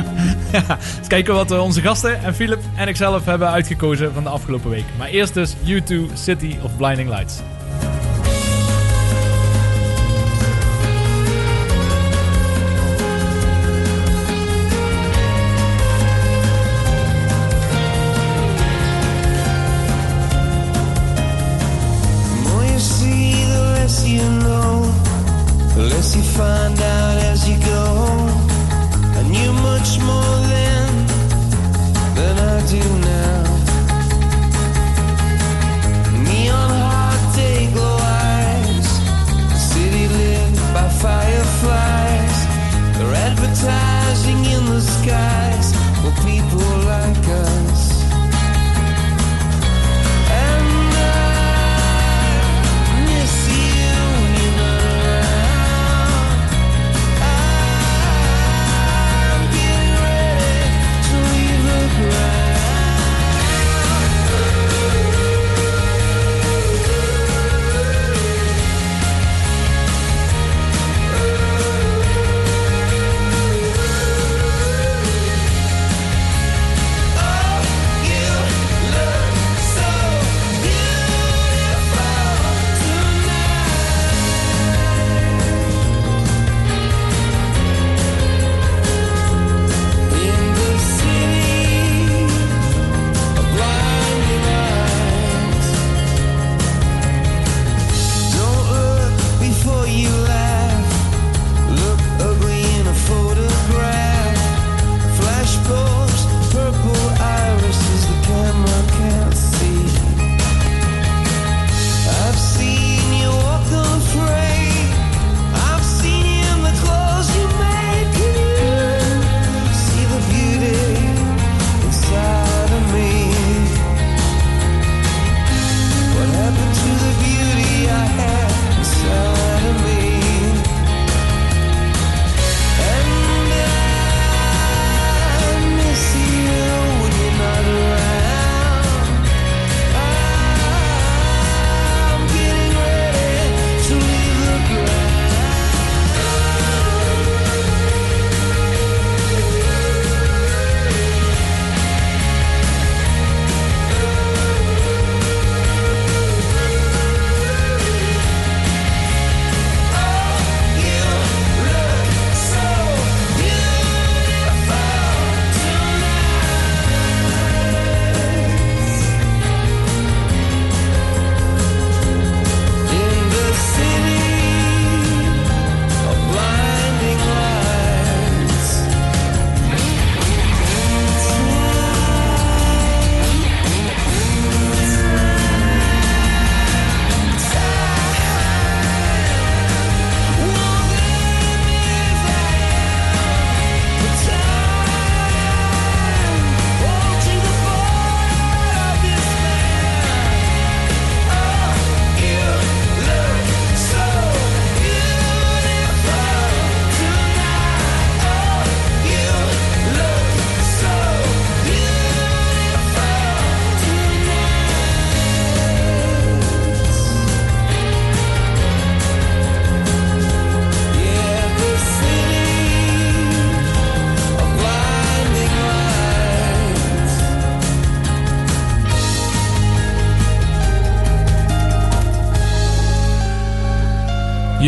ja, eens kijken wat eh, onze gasten en Philip en ikzelf hebben uitgekozen van de afgelopen week. Maar eerst dus YouTube, City of Blinding Lights.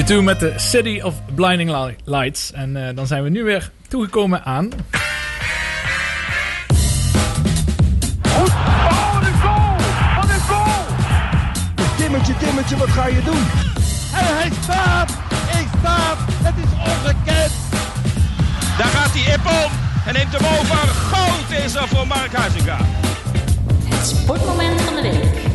U2 met de City of Blinding Li- Lights. En eh, dan zijn we nu weer toegekomen aan... Timmetje, Timmetje, wat ga je doen? En hij staat! Ik staat! Het is ongekend! Daar gaat hij Ippon en neemt hem over. Goud is er voor Mark Huizinga. Het sportmoment van de week.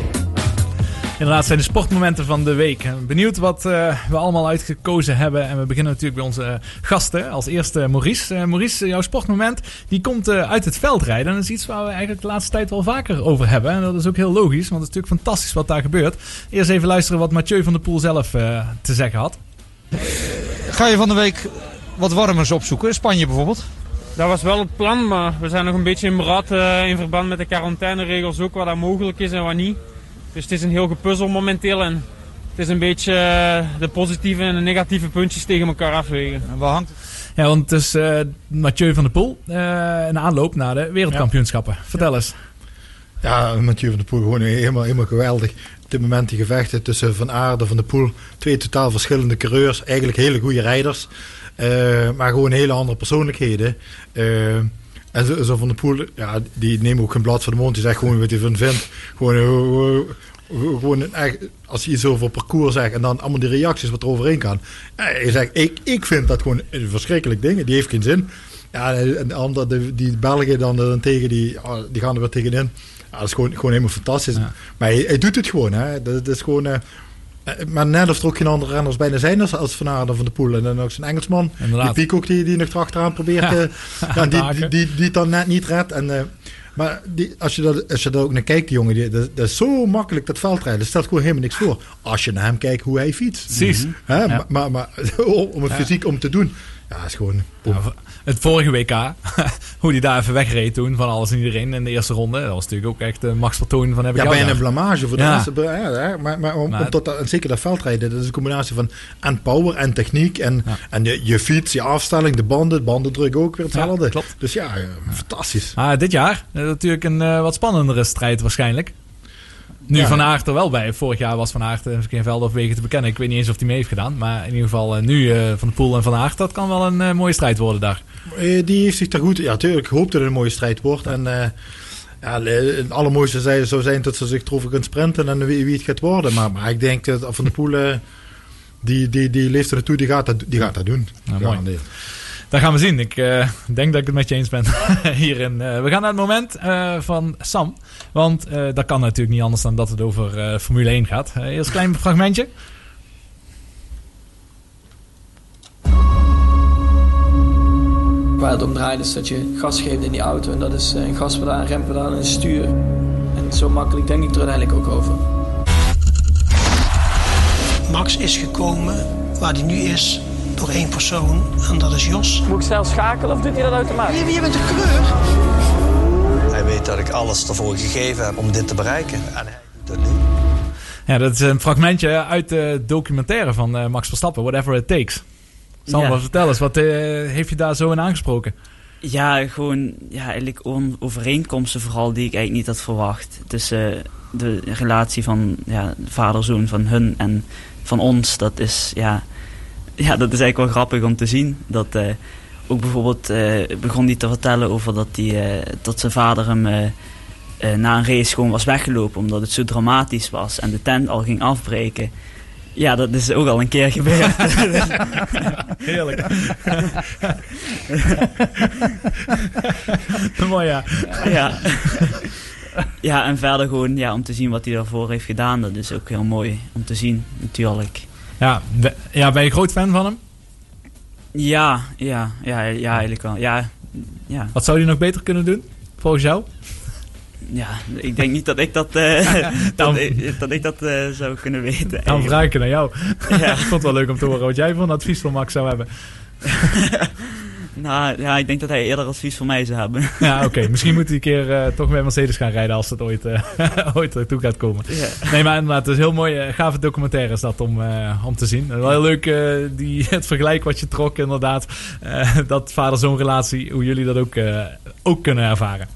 Inderdaad zijn de sportmomenten van de week. En Benieuwd wat eh, we allemaal uitgekozen hebben. En we beginnen natuurlijk bij onze eh, gasten. Als eerste Maurice. Eh, Maurice, jouw sportmoment die komt eh, uit het veldrijden. En dat is iets waar we eigenlijk de laatste tijd wel vaker over hebben. En dat is ook heel logisch, want het is natuurlijk fantastisch wat daar gebeurt. Eerst even luisteren wat Mathieu van der Poel zelf eh, te zeggen had. Ga je van de week wat warmers opzoeken? In Spanje bijvoorbeeld? Dat was wel het plan, maar we zijn nog een beetje in eh, in verband met de quarantaineregels ook, wat dat mogelijk is en wat niet. Dus het is een heel gepuzzel momenteel en het is een beetje eh, de positieve en de negatieve puntjes tegen elkaar afwegen. En waar hangt Ja, want het is eh, Mathieu van der Poel. eh een aanloop naar de wereldkampioenschappen. Vertel eens. Ja, Mathieu van der Poel gewoon helemaal, helemaal geweldig. Op dit moment die gevechten tussen Van Aarde en Van der Poel. Twee totaal verschillende coureurs. Eigenlijk hele goede rijders. Eh, maar gewoon hele andere persoonlijkheden. Eh, en zo, zo Van der Poel, ja, die neemt ook geen blad voor de mond. Die zegt gewoon wat hij van vindt. Gewoon, eh, eh, gewoon een echt, als hij iets over parcours zegt en dan allemaal die reacties wat er overheen kan. Ja, hij zegt, ik, ik vind dat gewoon een verschrikkelijk ding. Die heeft geen zin. Ja, en de andere, de, die Belgen dan, dan tegen, die, oh, die gaan er weer tegenin. Ja, dat is gewoon, gewoon helemaal fantastisch. Maar hij, hij doet het gewoon. Hè. Dat, dat is gewoon eh, eh, maar net of er ook geen andere renners bijna zijn als, als Van Aarden van de Poel. En dan ook zo'n Engelsman. Inderdaad. Die Piek die, die nog erachteraan probeert. Ja. eh, ja, die, die, die, dan net niet redt. En, eh, maar die, als, je dat, als je daar ook naar kijkt, die jongen, die, dat, dat is zo makkelijk dat veldrijden. Dat stelt gewoon helemaal niks voor. Als je naar hem kijkt hoe hij fietst. Precies. Ja. maar, maar, maar om het fysiek om te doen. Ja, is gewoon... Het vorige WK, hoe die daar even wegreed toen van alles en iedereen in de eerste ronde. Dat was natuurlijk ook echt de Max Vertoon van heb ik Ja, bijna een blamage voor de Ja. rest. Ja, maar, maar, om, Maar om het- tot dat, en zeker dat veldrijden, dat is een combinatie van en power en techniek. En, en je, je fiets, je afstelling, de banden, de bandendruk ook weer hetzelfde. klopt. Dus ja, eh, fantastisch. Maar dit jaar eh, natuurlijk een eh, wat spannendere strijd waarschijnlijk. Nu Ja. Van Aert er wel bij. Vorig jaar was Van Aert eh, geen velden of wegen te bekennen. Ik weet niet eens of hij mee heeft gedaan. Maar in ieder geval eh, nu eh, Van de Poel en Van Aert. Dat kan wel een eh, mooie strijd worden daar. Eh, die heeft zich daar goed... Ja, natuurlijk. Ik hoop dat het een mooie strijd wordt. En eh, ja, het allermooiste zou- zou zijn dat ze zich erover kunnen sprinten en wie, wie het gaat worden. Maar, maar ik denk dat Van de Poel... eh, die, die, die leeft er naartoe, die gaat dat, die gaat dat doen. Ja, mooi. Dat gaan we zien. Ik eh, denk dat ik het met je eens ben hierin. Eh, we gaan naar het moment eh, van Sam. Want eh, dat kan natuurlijk niet anders dan dat het over eh, Formule 1 gaat. Eerst een klein fragmentje. Waar het om draait is dat je gas geeft in die auto. En dat is een gaspedaal, een rempedaal en een stuur. En zo makkelijk denk ik er uiteindelijk ook over. Max is gekomen waar hij nu is door één persoon en dat is Jos. Moet ik zelf schakelen of doet hij dat automatisch? Je, je bent een coureur. Hij weet dat ik alles ervoor gegeven heb om dit te bereiken. En hij doet dat nu. Ja, dat is een fragmentje uit de documentaire van eh, Max Verstappen. Whatever it takes. Sam, Ja. wat vertel eens. Wat eh, heeft je daar zo in aangesproken? Ja, gewoon ja, eigenlijk overeenkomsten vooral die ik eigenlijk niet had verwacht. Tussen eh, de relatie van ja, vader-zoon van hun en van ons. Dat is, ja, ja, dat is eigenlijk wel grappig om te zien. Dat eh, ook bijvoorbeeld eh, begon hij te vertellen over dat, die, eh, dat zijn vader hem na een race gewoon was weggelopen. Omdat het zo dramatisch was en de tent al ging afbreken. Ja, dat is ook al een keer gebeurd. Heerlijk. Mooi ja. ja. ja, en verder gewoon ja, om te zien wat hij daarvoor heeft gedaan. Dat is ook heel mooi om te zien, natuurlijk. Ja, ja, ben je groot fan van hem? Ja, ja, ja, ja eigenlijk wel. Ja, ja, Wat zou hij nog beter kunnen doen, volgens jou? ja, ik denk niet dat ik dat, eh, Dan- dat, dat, ik dat eh, zou kunnen weten. Dan eigenlijk. vraag ik naar jou. Ja. ik vond het wel leuk om te horen wat jij van advies van Max zou hebben. Nou, ja, ik denk dat hij eerder advies voor mij zou hebben. Ja, oké. Misschien moet hij een keer eh, toch bij Mercedes gaan rijden als dat ooit, eh ooit ertoe gaat komen. Ja. Nee, maar inderdaad, het is heel mooi. eh, gave documentaire is dat om, eh, om te zien. En wel heel leuk eh, die, het vergelijk wat je trok, inderdaad. Eh, dat vader-zoon relatie, hoe jullie dat ook, eh, ook kunnen ervaren.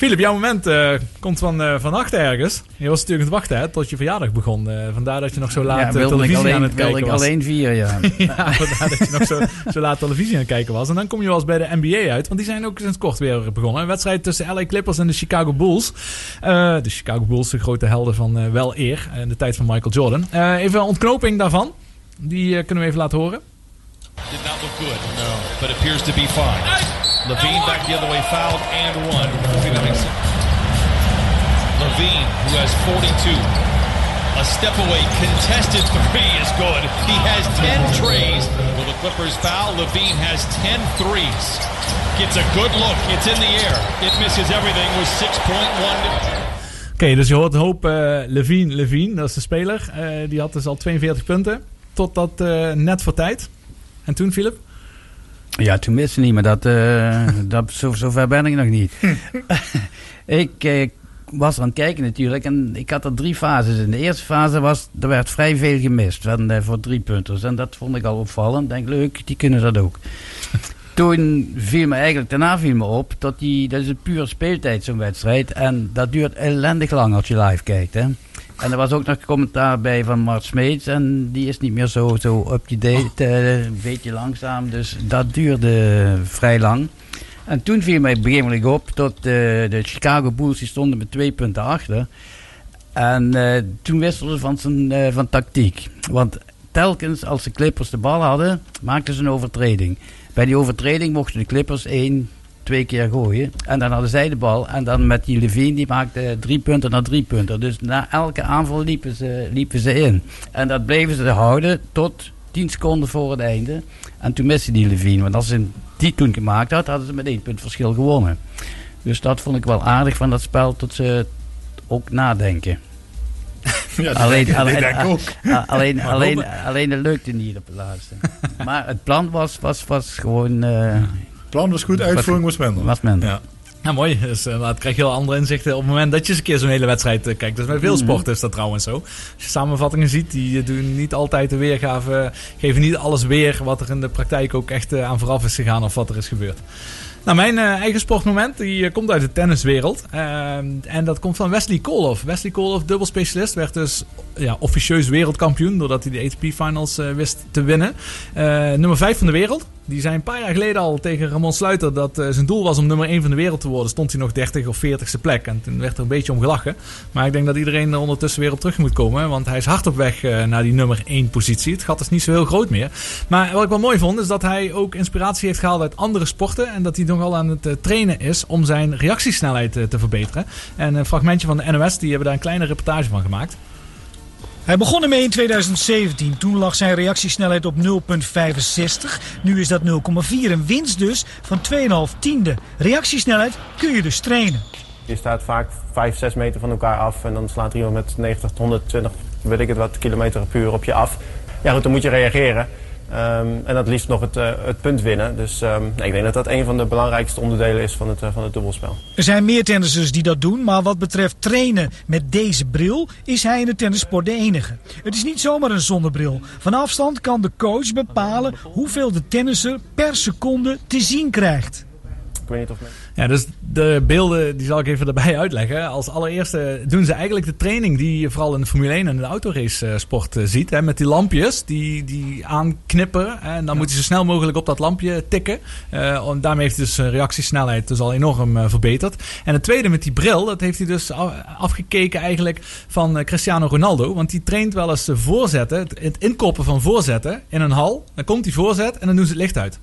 Philip, jouw moment eh, komt van, eh vannacht ergens. Je was natuurlijk aan het wachten hè, tot je verjaardag begon. Eh, vandaar dat je nog zo laat Ja, televisie alleen- aan het kijken ik was. alleen ja. ja, vandaar dat je nog zo, zo laat televisie aan het kijken was. En dan kom je wel eens bij de NBA uit. Want die zijn ook sinds kort weer begonnen. Een wedstrijd tussen LA Clippers en de Chicago Bulls. Eh, de Chicago Bulls, de grote helden van wel eer. In de tijd van Michael Jordan. Eh, even een ontknoping daarvan. Die kunnen we even laten horen. Did not look good. No. But appears to be fine. Levine back the other way, fouled and one. 49 Levine, who has 42. A step away, contested three is good. He has 10 treys. Will the Clippers foul? Levine has 10 threes. Gets a good look. It's in the air. It misses everything with 6.1 Oké, dus je hoort een hoop eh Levine, Levine, dat is de speler. Eh, die had dus al 42 punten. Totdat eh, net voor tijd. En toen, Philip? Ja, toen wist ze niet, maar dat, eh, dat, zo, ver ben ik nog niet. ik eh, was aan het kijken natuurlijk en ik had er drie fases. In de eerste fase was, er werd vrij veel gemist van, eh, voor drie punters. En dat vond ik al opvallend. Ik denk, leuk, die kunnen dat ook. Toen viel me eigenlijk, daarna viel me op, dat, die, dat is een puur speeltijd zo'n wedstrijd. En dat duurt ellendig lang als je live kijkt. Hè. En er was ook nog commentaar bij van Mart Smeets. En die is niet meer zo, zo up-to-date. eh, een beetje langzaam. Dus dat duurde vrij lang. En toen viel mij begrijpelijk op dat eh, de Chicago Bulls die stonden met twee punten achter. En eh, toen wisselden ze van, zijn, van tactiek. Want telkens als de Clippers de bal hadden, maakten ze een overtreding. Bij die overtreding mochten de Clippers één, twee keer gooien. En dan hadden zij de bal. En dan met die Levine, die maakte drie punten naar drie punten. Dus na elke aanval liepen ze, liepen ze in. En dat bleven ze houden tot 10 seconden voor het einde. En toen miste die Levine. Want als ze die toen gemaakt had, hadden ze met één punt verschil gewonnen. Dus dat vond ik wel aardig van dat spel, tot ze ook nadenken. Ja, alleen, dat alleen, ook. alleen, alleen, het lukte niet op het laatste. maar het plan was, was, was gewoon... eh, plan was goed, uitvoering was minder. Was minder. Ja. Ja, mooi. Dus, het krijg je heel andere inzichten op het moment dat je eens een keer zo'n hele wedstrijd eh, kijkt. Dus bij veel Mhm. sporten is dat trouwens zo. Als je samenvattingen ziet, die eh, doen niet altijd de weergave, geven niet alles weer wat er in de praktijk ook echt eh, aan vooraf is gegaan of wat er is gebeurd. Nou, mijn eigen sportmoment die komt uit de tenniswereld. Ehm, en dat komt van Wesley Koolhof. Wesley Koolhof, dubbelspecialist, werd dus ja, officieus wereldkampioen. Doordat hij de ATP-finals eh, wist te winnen. Eh, nummer 5 van de wereld. Die zei een paar jaar geleden al tegen Ramon Sluiter dat eh, zijn doel was om nummer 1 van de wereld te worden. Stond hij nog 30 of 40ste plek. En toen werd er een beetje om gelachen. Maar ik denk dat iedereen er ondertussen weer op terug moet komen. Want hij is hard op weg eh, naar die nummer 1 positie. Het gat is niet zo heel groot meer. Maar wat ik wel mooi vond is dat hij ook inspiratie heeft gehaald uit andere sporten. En dat hij nogal aan het eh, trainen is om zijn reactiesnelheid te verbeteren. En een fragmentje van de NOS, die hebben daar een kleine reportage van gemaakt. Hij begon ermee in 2017. Toen lag zijn reactiesnelheid op 0,65. Nu is dat 0,4. Een winst dus van 2,5 tiende. Reactiesnelheid kun je dus trainen. Je staat vaak 5, 6 meter van elkaar af en dan slaat iemand met 90 tot 120, weet ik het wat, kilometer per uur op je af. Ja goed, dan moet je reageren. Ehm, en dat liefst nog het, eh, het punt winnen. Dus ehm, nee, ik denk dat dat een van de belangrijkste onderdelen is van het, eh, van het dubbelspel. Er zijn meer tennissers die dat doen, maar wat betreft trainen met deze bril is hij in de tennissport de enige. Het is niet zomaar een zonnebril. Van afstand kan de coach bepalen hoeveel de tennisser per seconde te zien krijgt. Ik weet niet of men... Ja, dus de beelden die zal ik even erbij uitleggen. Als allereerste doen ze eigenlijk de training die je vooral in de Formule 1 en de autorace eh, sport eh, ziet. Hè, met die lampjes die, die aanknipperen. Hè, en dan moet hij zo snel mogelijk op dat lampje tikken. En daarmee heeft hij dus reactiesnelheid dus al enorm verbeterd. En het tweede met die bril, dat heeft hij dus afgekeken eigenlijk van Cristiano Ronaldo. Want die traint wel eens voorzetten, het, het inkoppen van voorzetten in een hal. Dan komt die voorzet en dan doen ze het licht uit.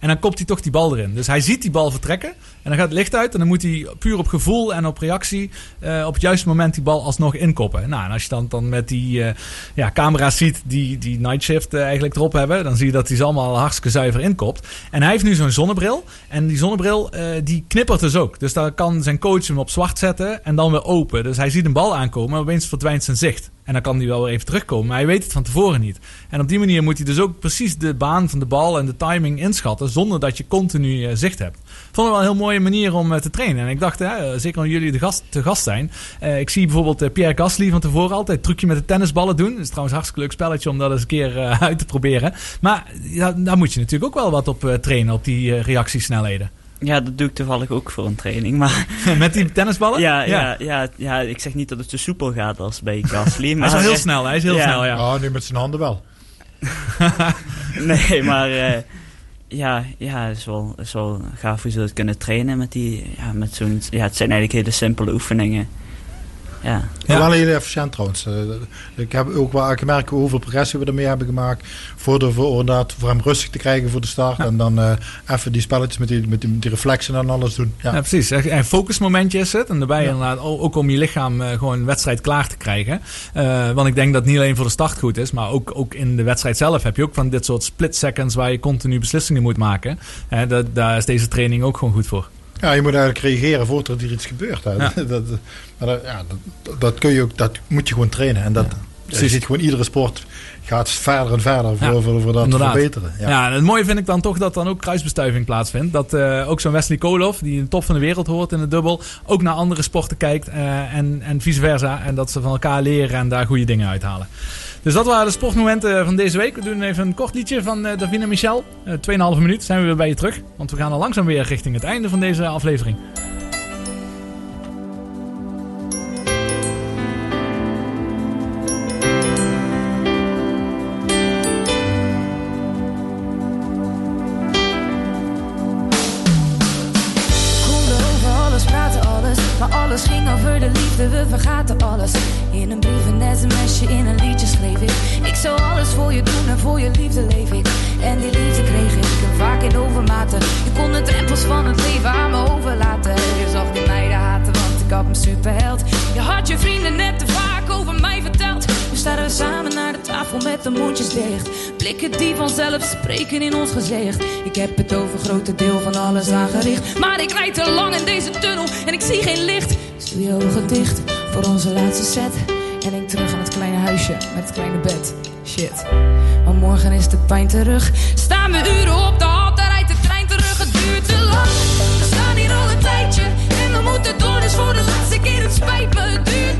En dan kopt hij toch die bal erin. Dus hij ziet die bal vertrekken. En dan gaat het licht uit. En dan moet hij puur op gevoel en op reactie. eh, op het juiste moment die bal alsnog inkoppen. Nou, en als je dan, dan met die eh, ja, camera's ziet die, die night shift eh, eigenlijk erop hebben. Dan zie je dat hij ze allemaal hartstikke zuiver inkopt. En hij heeft nu zo'n zonnebril. En die zonnebril die knippert dus ook. Dus daar kan zijn coach hem op zwart zetten. En dan weer open. Dus hij ziet een bal aankomen. En opeens verdwijnt zijn zicht. En dan kan hij wel even terugkomen. Maar hij weet het van tevoren niet. En op die manier moet hij dus ook precies de baan van de bal en de timing inschatten. Zonder dat je continu eh, zicht hebt. Vond het wel een heel mooie manier om eh, te trainen. En ik dacht, eh, zeker als jullie de gast, te gast zijn. eh, ik zie bijvoorbeeld Pierre Gasly van tevoren altijd trucje met de tennisballen doen. Dat is trouwens een hartstikke leuk spelletje om dat eens een keer uit te proberen. Maar daar moet je natuurlijk ook wel wat op trainen, op die reactiesnelheden. Ja, dat doe ik toevallig ook voor een training. Maar Met die tennisballen? ja, Ja. ja. Ja, ja, ik zeg niet dat het zo soepel gaat als bij Gasly. Hij Maar is wel heel snel, hij is heel snel, ja. Ah, nu met zijn handen wel. Nee, maar eh, ja, ja, het is wel, het is wel gaaf hoe ze dat kunnen trainen met die, ja, met zo'n, ja, het zijn eigenlijk hele simpele oefeningen. Ja. Ja. Wel heel efficiënt trouwens. Eh, Ik heb ook wel gemerkt hoeveel progressie we ermee hebben gemaakt. Voor, de, voor, inderdaad, voor hem rustig te krijgen voor de start. En dan eh, even die spelletjes met die, met die, reflexen en alles doen. Ja. Ja, precies. Een focusmomentje is het. En daarbij Ja. inderdaad ook om je lichaam eh, gewoon een wedstrijd klaar te krijgen. Eh, want ik denk dat het niet alleen voor de start goed is, maar ook, ook in de wedstrijd zelf heb je ook van dit soort split seconds waar je continu beslissingen moet maken. Dat, daar is deze training ook gewoon goed voor. Ja, je moet eigenlijk reageren voordat er iets gebeurt. Hè. Ja. Dat, maar dat, ja, dat, dat, kun je ook, dat moet je gewoon trainen. En dat, je ziet gewoon iedere sport gaat verder en verder voor, voor, voor dat te inderdaad. verbeteren. Ja. En het mooie vind ik dan toch dat dan ook kruisbestuiving plaatsvindt. Dat eh, ook zo'n Wesley Koloff, die in de top van de wereld hoort in het dubbel, ook naar andere sporten kijkt eh, en, en vice versa. En dat ze van elkaar leren en daar goede dingen uithalen. Dus dat waren de sportmomenten van deze week. We doen even een kort liedje van eh Davina Michel. Eh 2,5 minuut zijn we weer bij je terug. Want we gaan al langzaam weer richting het einde van deze aflevering. De mondjes dicht. Blikken die vanzelf spreken in ons gezicht. Ik heb het over grote deel van alles aangericht. Maar ik rijd te lang in deze tunnel en ik zie geen licht. Dus doe je ogen dicht voor onze laatste set. En denk terug aan het kleine huisje met het kleine bed. Shit. Maar morgen is de pijn terug. Staan we uren op de hal, daar rijdt de trein terug. Het duurt te lang. We staan hier al een tijdje. En we moeten door, dus voor de laatste keer. Het het duurt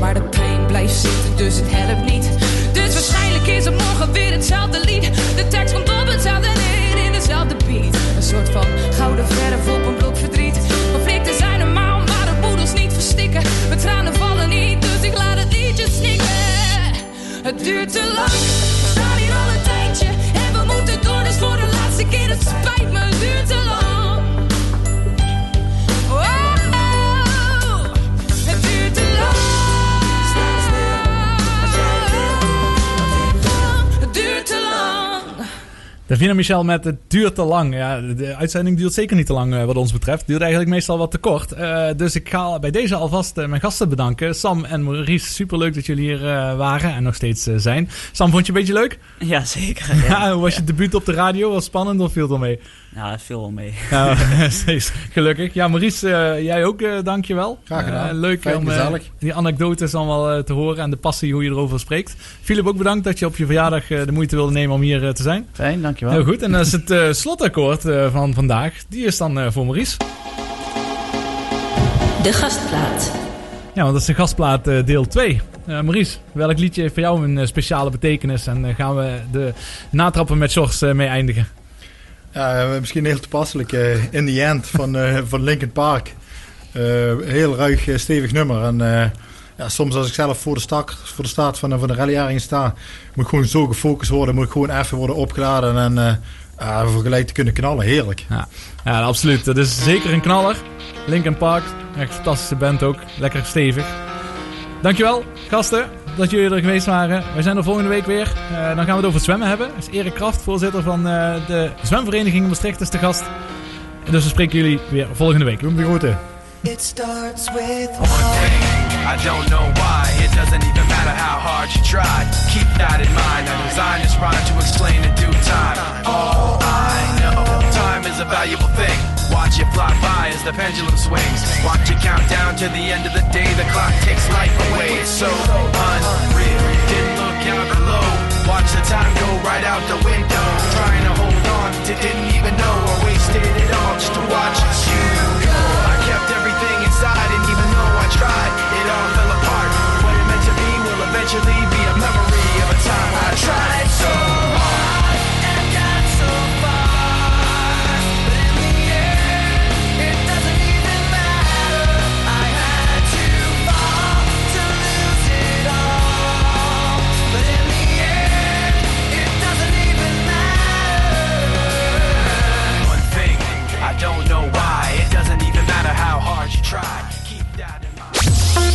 Maar de pijn blijft zitten, dus het helpt niet. Dus waarschijnlijk is het morgen weer hetzelfde lied. De tekst komt op hetzelfde neer in dezelfde beat. Een soort van gouden verf op een blok verdriet. Conflicten zijn normaal, maar moet ons niet verstikken. Mijn tranen vallen niet, dus ik laat het liedje snikken. Het duurt te lang, we staan hier al een tijdje. En we moeten door, dus voor de laatste keer. Het spijt me, het duurt te lang. Davina Michel met het duurt te lang. Ja, de uitzending duurt zeker niet te lang eh, wat ons betreft. Duurt eigenlijk meestal wat te kort. Eh, dus ik ga bij deze alvast eh, mijn gasten bedanken. Sam en Maurice, superleuk dat jullie hier waren en nog steeds zijn. Sam, vond je een beetje leuk? Ja, zeker. Ja, hoe was je debuut op de radio? Was spannend of viel het mee? Ja, het viel wel mee. Gelukkig. Ja, Maurice, eh, jij ook, eh dankjewel. Graag gedaan. Eh, leuk Fijn, om eh, die anekdotes allemaal te horen en de passie hoe je erover spreekt. Philip, ook bedankt dat je op je verjaardag de moeite wilde nemen om hier te zijn. Fijn, dankjewel. Heel goed. En dan is het eh, slotakkoord eh, van vandaag. Die is dan eh, voor Maurice. De gastplaat. Ja, want dat is de gastplaat deel 2. Eh Maurice, welk liedje heeft voor jou een speciale betekenis? En gaan we de natrappen met Sjors mee eindigen? Ja, misschien heel toepasselijk. eh, In the End van, eh van Linkin Park. Eh, heel ruig, stevig nummer. En ja, soms als ik zelf voor de, stak, voor de start van, van de rallyjaring sta, moet ik gewoon zo gefocust worden. Moet ik gewoon even worden opgeladen en voor gelijk te kunnen knallen. Heerlijk. Ja, ja absoluut. Dat is zeker een knaller. Linkin Park, echt fantastische band ook. Lekker stevig. Dankjewel, gasten, dat jullie er geweest waren. Wij zijn er volgende week weer. Eh, dan gaan we het over het zwemmen hebben. Dat is Erik Kraft, voorzitter van eh, de zwemvereniging Maastricht, is de gast. En dus we spreken jullie weer volgende week. Doen we groeten. It starts with I don't know why. It doesn't even matter how hard you try. Keep that in mind. I designed this rhyme to explain in due time. All I know, time is a valuable thing. Watch it fly by as the pendulum swings. Watch it count down to the end of the day. The clock takes life away. It's so unreal. Didn't look out below. Watch the time go right out the window. Trying to hold on to didn't even know. I wasted it all just to watch you go. I kept everything inside, and even though I tried, it all fell apart. What it meant to be will eventually be.